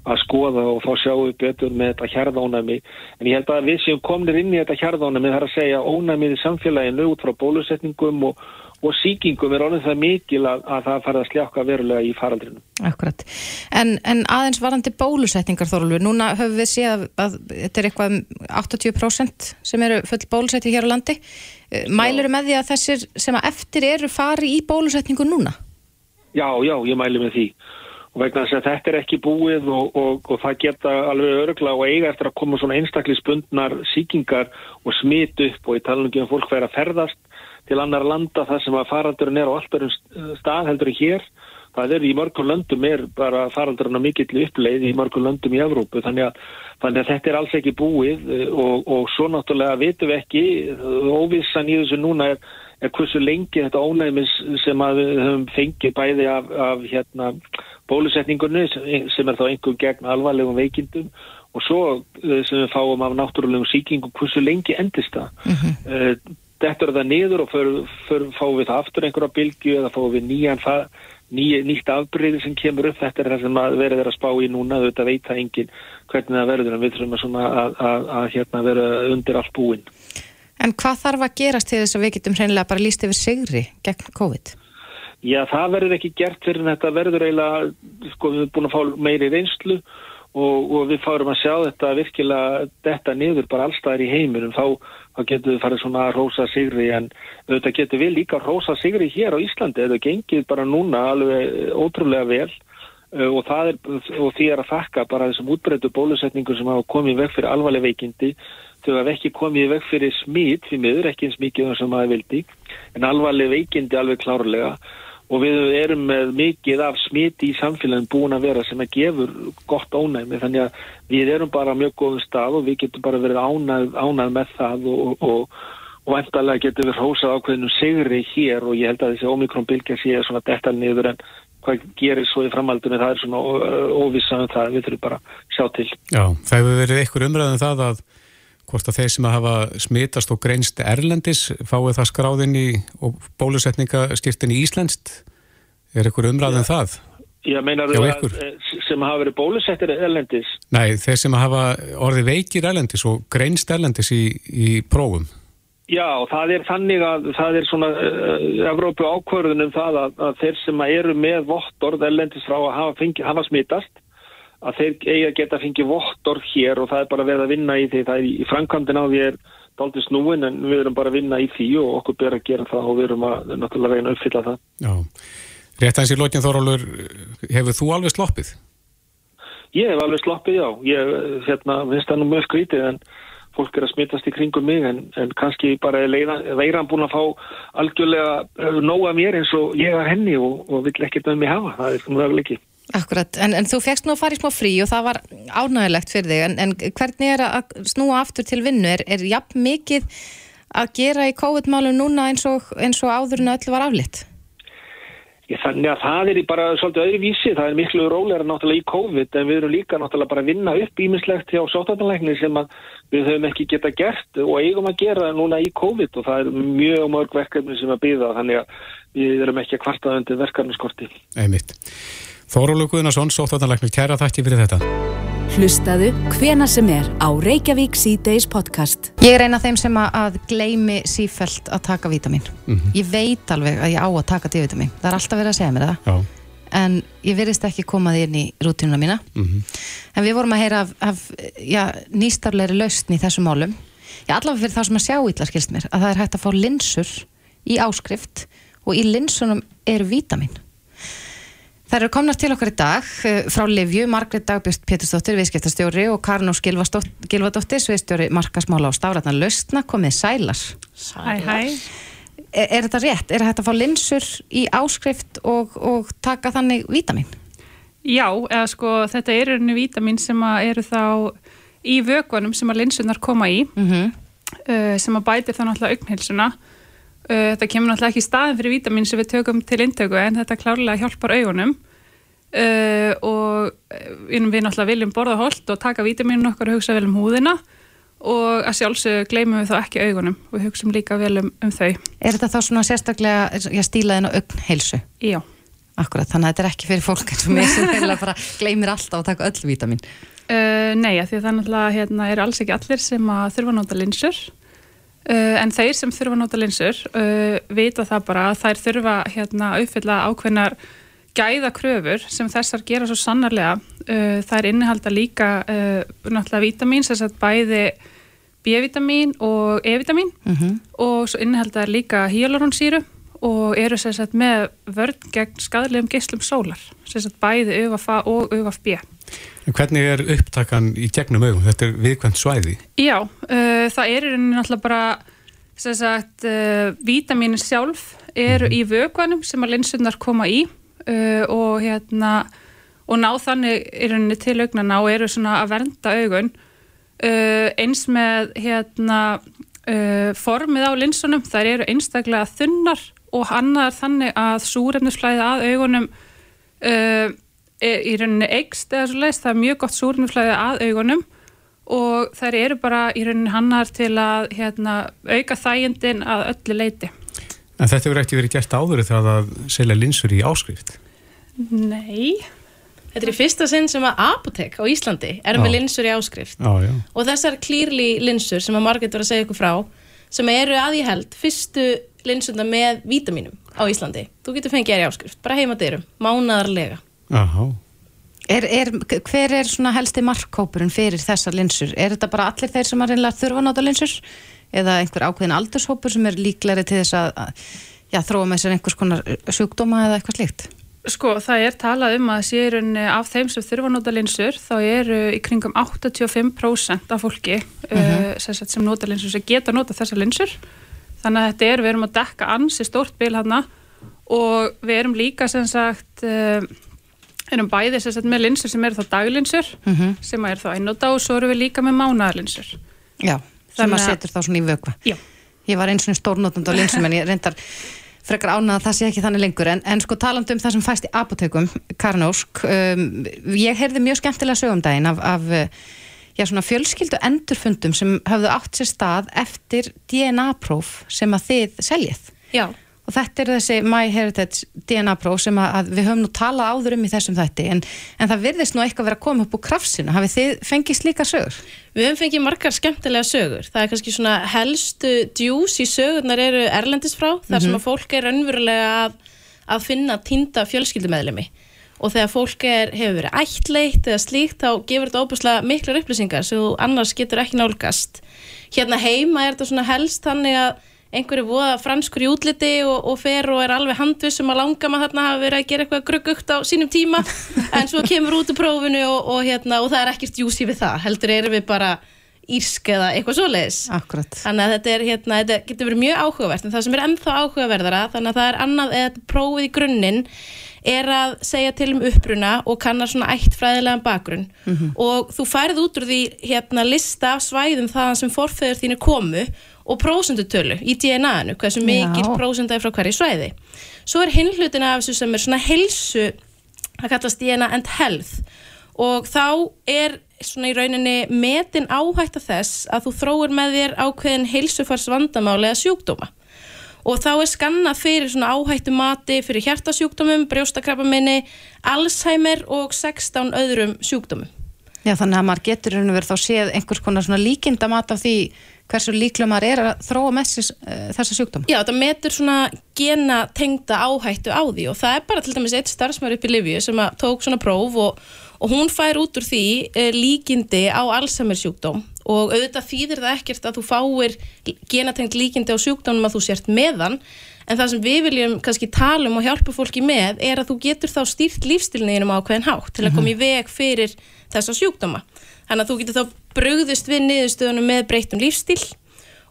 Speaker 9: að skoða og fá sjáu betur með þetta hjarðónami en ég held að við séum komnir inn í þetta hjarðónami er að segja ónamið í samfélaginu út frá bólusetningum og og síkingum er orðin það mikil að, að það farið að sljáka verulega í faraldrinu.
Speaker 3: Akkurat. En, en aðeins varandi bólusetningar Þorlur, núna höfum við séð að, að þetta er eitthvað 80% um sem eru full bólusetning hér á landi. Eh, mæluru með því að þessir sem að eftir eru fari í bólusetningu núna?
Speaker 9: Já, já, ég mælu með því. Og vegna þess að þetta er ekki búið og, og, og það geta alveg örgla og eiga eftir að koma svona einstaklisbundnar síkingar og smit upp og ég tala um ekki um fólk verið að ferðast til annar landa þar sem að faraldurinn er á allt örum stað heldur en hér. Það er í mörgum löndum er bara faraldurinn á mikill uppleið í mörgum löndum í Evrópu þannig að, þannig að þetta er alls ekki búið eh, og, og svo náttúrulega vitum við ekki, óvissan í þessu núna er, er hversu lengi þetta ónæmis sem að við höfum fengið bæði af, af hérna, bólusetningunni sem, er þá einhver gegn alvarlegum veikindum og svo eh, sem við fáum af náttúrulegum síkingum hversu lengi endist það. Mm -hmm. Þetta er það niður og för, för, fáum við það aftur einhverja bylgu eða fáum við nýjan ný, nýtt afbreyði sem kemur upp. Þetta er það sem verður að spá í núna. Þetta veit það enginn hvernig það verður en við þurfum að, að, að, að hérna, vera undir allt búin.
Speaker 3: En hvað þarf að gerast til þess að við getum hreinlega bara líst yfir sigri gegn COVID?
Speaker 9: Já, það verður ekki gert fyrir þetta verður eiginlega, sko, við erum búin að fá meiri reynslu og, og við fárum að sjá þetta virkilega þetta niður bara allstaðar í heiminum þá þá getur við farið svona að rósa sigri en auðvitað getur við líka að rósa sigri hér á Íslandi, þetta gengið bara núna alveg ótrúlega vel. Uh, og, er, og því er að þakka bara þessum útbreytu bólusetningu sem hafa komið veg fyrir alvarleg veikindi. Þau hafa ekki komið veg fyrir smít því miður ekki eins mikið sem hafa vildi en alvarleg veikindi alveg klárlega og við erum með mikið af smiti í samfélagin búin að vera sem að gefur gott ónæmi þannig að við erum bara mjög góðum stað og við getum bara verið ánað, ánað með það og, og, og endalega getum við hósað ákveðinu sigri hér og ég held að þessi omikronbylgja sé svona detta niður en hvað gerir svo í framhaldunni það er svona óvissan um það við þurfum bara sjá til.
Speaker 2: Já, það hefur verið einhver umræðin um það að hvort að þeir sem að hafa smitast og greinst erlendis fáið það skráðinn í bólusetningaskiptin í Íslandst er einhver umræðin um það?
Speaker 9: Já, meinar þú að sem hafa verið bólusettir erlendis?
Speaker 2: Nei, þeir sem hafa orði veikir erlendis og greinst erlendis í, í prófum
Speaker 9: Já, það er þannig að það er svona uh, Evrópu ákvörðunum það að, að þeir sem eru með vottorð erlendis frá að hafa, fengi, hafa smitast að þeir eiga að geta að fengi vottorð hér og það er bara verið að vinna í því. Það er í framkvæmdinn á því er daldið snúin en við erum bara að vinna í því og okkur ber að gera það og við erum að náttúrulega reyna að uppfylla það.
Speaker 2: Já, rétt aðeins í lokin Þórólur hefur þú alveg sloppið?
Speaker 9: Ég hef alveg sloppið, já. Ég hérna, finnst það nú mjög skrítið en fólk er að smittast í kringum mig en, en kannski bara er veiran búin að fá algjörlega nóga mér eins og ég var henni og, og vill ekkert með mig hafa, það er svona ekki
Speaker 3: Akkurat, en, en þú fegst nú að fara í smá frí og það var ánægilegt fyrir þig, en, en hvernig er að snúa aftur til vinnu? Er, er jafn mikið að gera í COVID-málum núna eins og, eins og áður en öll var aflitt?
Speaker 9: Ég, þannig að það er bara svolítið öðruvísi, það er miklu róleira náttúrulega í COVID en við erum líka náttúrulega bara að vinna upp ímislegt hjá sótartanleikni sem við höfum ekki geta gert og eigum að gera núna í COVID og það er mjög mörg verkefni sem að býða þannig að við erum ekki að kvarta undir verkefniskorti.
Speaker 2: Einmitt. Þórólu Guðnarsson, sóttvartanleiknir, kæra þætti fyrir þetta.
Speaker 1: Hlustaðu hvena sem er á Reykjavík C-Days podcast.
Speaker 3: Ég er eina af þeim sem að gleimi sífælt að taka vítamin. Mm -hmm. Ég veit alveg að ég á að taka D-vitamin. Það er alltaf verið að segja mér það. Já. En ég verðist ekki komaði inn í rútinuna mína. Mm -hmm. En við vorum að heyra af, af já, nýstarleiri lausn í þessum málum. Ég allavega fyrir það sem að sjá ítla skilst mér, að það er hægt að fá linsur í áskrift og í linsunum er vítamin. Það eru komnar til okkar í dag eh, frá Livju, Margret Dagbjörn Pétursdóttir, viðskiptastjóri og Karnós Gilvadóttir, sviðstjóri Markasmála og Stafrætna Laustna, komið sælar.
Speaker 10: Hæ, hæ.
Speaker 3: Er, er þetta rétt? Er þetta að fá linsur í áskrift og, og taka þannig vítamin?
Speaker 10: Já, eða sko þetta eru unni vítamin sem eru þá í vögunum sem að linsunar koma í, mm -hmm. sem að bætir þá náttúrulega augnhilsuna Uh, þetta kemur náttúrulega ekki í staðin fyrir vítamin sem við tökum til intöku en þetta klárlega hjálpar augunum uh, og uh, við náttúrulega viljum borða hold og taka vítaminin okkar og hugsa vel um húðina og að sjálfsög gleymum við þá ekki augunum og hugsaum líka vel um, um þau.
Speaker 3: Er þetta þá svona sérstaklega stílaðin og augnheilsu?
Speaker 10: Já.
Speaker 3: Akkurat, þannig að þetta er ekki fyrir fólk eins og mér sem bara gleymir alltaf að taka öll vítamin.
Speaker 10: Uh, nei, því að það náttúrulega hérna, er alls ekki allir sem að þurfa að nota linsur Uh, en þeir sem þurfa að nota linsur uh, vita það bara að þær þurfa hérna, að uppfylla ákveðnar gæða kröfur sem þessar gera svo sannarlega uh, þær innihalda líka náttúrulega vítamin sem sagt bæði B-vitamin og E-vitamin -huh. Mhm. og svo innihalda líka hyaluronsýru og eru sagt með vörn gegn skadlegum geyslum sólar sagt bæði ÖFA og ÖFB
Speaker 2: En hvernig er upptakan í gegnum augum? Þetta er viðkvæmt svæði?
Speaker 10: Já, uh, það er náttúrulega bara sagt, uh, vítaminin sjálf eru í vökvanum sem að linsunar koma í uh, og hérna og ná þannig í rauninni til augnana og eru svona að vernda augun eins með hérna formið á linsunum, þær eru einstaklega þunnar og annar þannig að súrefnisflæði að augunum uh, er í rauninni eikst eða svo leiðist, það er mjög gott súrefnisflæði að augunum og þær eru bara í rauninni hannar til að hérna, auka þægindin að öllu leiti.
Speaker 2: En þetta hefur ekki verið gert áður þegar það selja linsur í áskrift.
Speaker 10: Nei.
Speaker 11: Þetta er í fyrsta sinn sem að apotek á Íslandi er með
Speaker 2: Já.
Speaker 11: linsur í áskrift
Speaker 2: Já, já.
Speaker 11: og þessar klýrli linsur sem að Margrét var að segja ykkur frá sem eru að ég held fyrstu linsuna með vítaminum á Íslandi þú getur fengið þær í áskrift, bara heima dyrum mánaðarlega
Speaker 2: Aha.
Speaker 3: Er, er, hver er svona helsti markkópurinn fyrir þessar linsur? Er þetta bara allir þeir sem að reynilega þurfa að nota linsur? Eða einhver ákveðin aldurshópur sem er líklegri til þess að, að já, þróa með sér einhvers konar sjúkdóma eða eitthvað slíkt?
Speaker 10: Sko, það er talað um að sé í rauninni af þeim sem þurfa að nota linsur þá eru í kringum 85% af fólki uh, sem, sagt sem nota linsur sem geta nota þessar linsur þannig að þetta er, við erum að dekka ansi stórt bil hana og við erum líka sem sagt uh, erum bæði sem sagt með linsur sem eru þá daglinsur
Speaker 3: Mhm.
Speaker 10: sem er þá einnóta og svo erum við líka með mánaðarlinsur
Speaker 3: Já, sem að setur þá svona í vökva.
Speaker 10: Já.
Speaker 3: Ég var eins og stórnotund á linsum en ég reyndar frekar ánað að það sé ekki þannig lengur en, en sko talandi um það sem fæst í apotekum Karin Ósk, um, ég heyrði mjög skemmtilega sögumdægin af, af uh, já, svona fjölskyldu endurfundum sem höfðu átt sér stað eftir DNA-próf sem að þið seljið
Speaker 11: Já.
Speaker 3: og þetta er þessi MyHeritage DNA-próf sem að, að við höfum nú talað áður um í þessum þætti en, en það virðist nú eitthvað vera að koma upp úr krafsinu, hafið þið fengið slíka sögur?
Speaker 11: Við höfum fengið margar skemmtilega sögur. Það er kannski svona helstu djús í sögurnar eru erlendis frá, þar sem
Speaker 3: Mhm.
Speaker 11: að fólk er raunverulega að, að finna týnda fjölskyldumeðlimi. Og þegar fólk er, hefur verið ættleitt eða slíkt, þá gefur þetta óbúslega miklar upplýsingar sem þú annars getur ekki nálgast. Hérna heima er þetta svona helst þannig að einhverju voða franskur í útliti og, og fer og er alveg handvissum að langa maður þarna hafa verið að gera eitthvað gruggugt á sínum tíma en svo kemur út úr prófinu og, og, hérna, og það er ekkert júsi við það heldur erum við bara írsk eða eitthvað svoleiðis
Speaker 3: Akkurat.
Speaker 11: þannig að þetta, er, hérna, þetta getur verið mjög áhugavert en það sem er ennþá áhugaverðara þannig að það er annað eða prófið í grunninn er að segja til um uppruna og kannar svona ættfræðilegan bakgrunn og þú færið út úr því hérna lista svæðum þaðan sem forfeður þínu komu og prósendutölu í DNA-inu, hversu mikil
Speaker 3: Já.
Speaker 11: prósenda er frá hverju svæði. Svo er hinn hlutin af þessu sem er svona heilsu, það kallast DNA and health og þá er svona í rauninni metin áhætta þess að þú þróir með þér ákveðin heilsufars vandamáli eða sjúkdóma og þá er skannað fyrir svona áhættu mati fyrir hjartasjúkdómum, brjóstakrabbaminni, Alzheimer og 16 öðrum sjúkdómum.
Speaker 3: Já, þannig að maður getur og verið þá séð einhvers konar svona líkinda mat af því hversu líklega maður er að þróa með uh, þessa sjúkdóma.
Speaker 11: Já, þetta metur svona gena tengda áhættu á því og það er bara til dæmis eitt starfsmæður upp í Livju sem tók svona próf og, og hún fær út úr því e, líkindi á Alzheimer sjúkdóm og auðvitað þýðir það ekkert að þú fáir genatengt líkindi á sjúkdómum að þú sért meðan en það sem við viljum kannski tala um og hjálpa fólki með er að þú getur þá stýrt lífstilniðinum á ákveðin hátt til að koma í veg fyrir þessa sjúkdóma. Þannig að þú getur þá brugðist við niðurstöðunum með breyttum lífstíl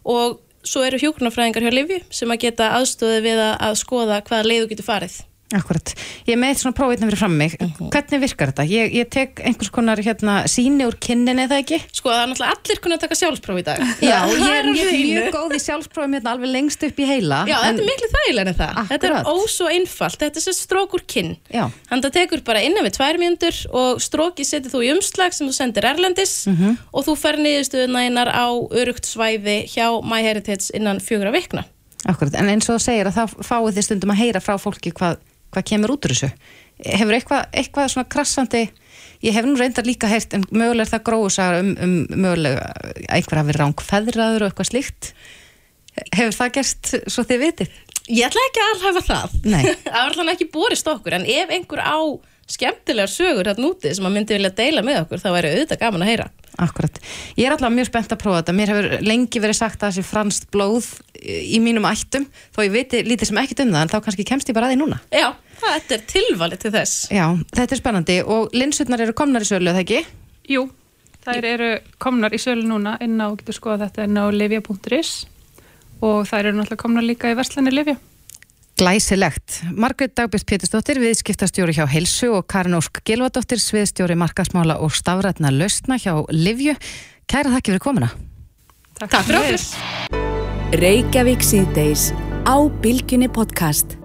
Speaker 11: og svo eru hjúknarfræðingar hjá Livju sem að geta aðstöði við að, að skoða hvaða leið þú getur farið.
Speaker 3: Akkurat. Ég með eitt svona prófitna fyrir fram mig. Hvernig virkar þetta? Ég, ég tek einhvers konar hérna síni úr kinnin eða ekki?
Speaker 11: Sko það er náttúrulega allir kunna að taka sjálfspróf í dag.
Speaker 3: Já,
Speaker 11: Það
Speaker 3: ég er mjög, mjög góð í sjálfsprófum hérna alveg lengst upp í heila.
Speaker 11: Já,
Speaker 3: en-
Speaker 11: þetta er miklu þægilega en það. Þetta er
Speaker 3: Akkurat.
Speaker 11: ósvo einfalt. Þetta er sér strók úr kinn.
Speaker 3: Já.
Speaker 11: Þannig að það tekur bara innan við tvær mjöndur og stróki setur þú í umslag sem þú sendir erlendis
Speaker 3: Mhm.
Speaker 11: og þú fer niðurstöðuna einar á örugt svæði hjá MyHeritage innan fjögra vikna.
Speaker 3: Akkurat, en eins og þú segir að það fáið þið stundum að heyra frá fólki hvað, hvað kemur út úr þessu. Hefur eitthvað, eitthvað svona krassandi, ég hef nú reyndar líka heyrt en mögulega er það gróðusagar um, um mögulega að einhver hafi ráng feðraður og eitthvað slíkt. Hefur það gerst svo þið vitið?
Speaker 11: Ég ætla ekki að alhafa það. Það var allan ekki borist okkur, en ef einhver á skemmtilegar sögur hérna úti sem að myndi vilja deila með okkur, þá væri auðvitað gaman að heyra.
Speaker 3: Akkurat. Ég er alltaf mjög spennt að prófa þetta. Mér hefur lengi verið sagt að þessi franskt blóð í mínum ættum, þó ég viti lítið sem ekkert um það, en þá kannski kemst ég bara að því núna.
Speaker 11: Já, þetta er tilvalið til þess.
Speaker 3: Já, þetta er spennandi og linsutnar eru komnar í sölu, það ekki?
Speaker 10: Jú, þær eru komnar í sölu núna inn á, getur skoða þetta inn á livia.is og það eru náttúrulega komna líka í verslanir Livja.
Speaker 3: Glæsilegt. Margrét Dagbjörn Pétursdóttir, viðskiptastjóri hjá Helsu og Karin Ósk Gilvadóttir, sviðstjóri markasmála og stafrætna lausna hjá Livju. Kæra þakki fyrir komuna.
Speaker 10: Takk,
Speaker 11: Takk fyrir.
Speaker 1: Reykjavík síðdeis á Bilginni podcast.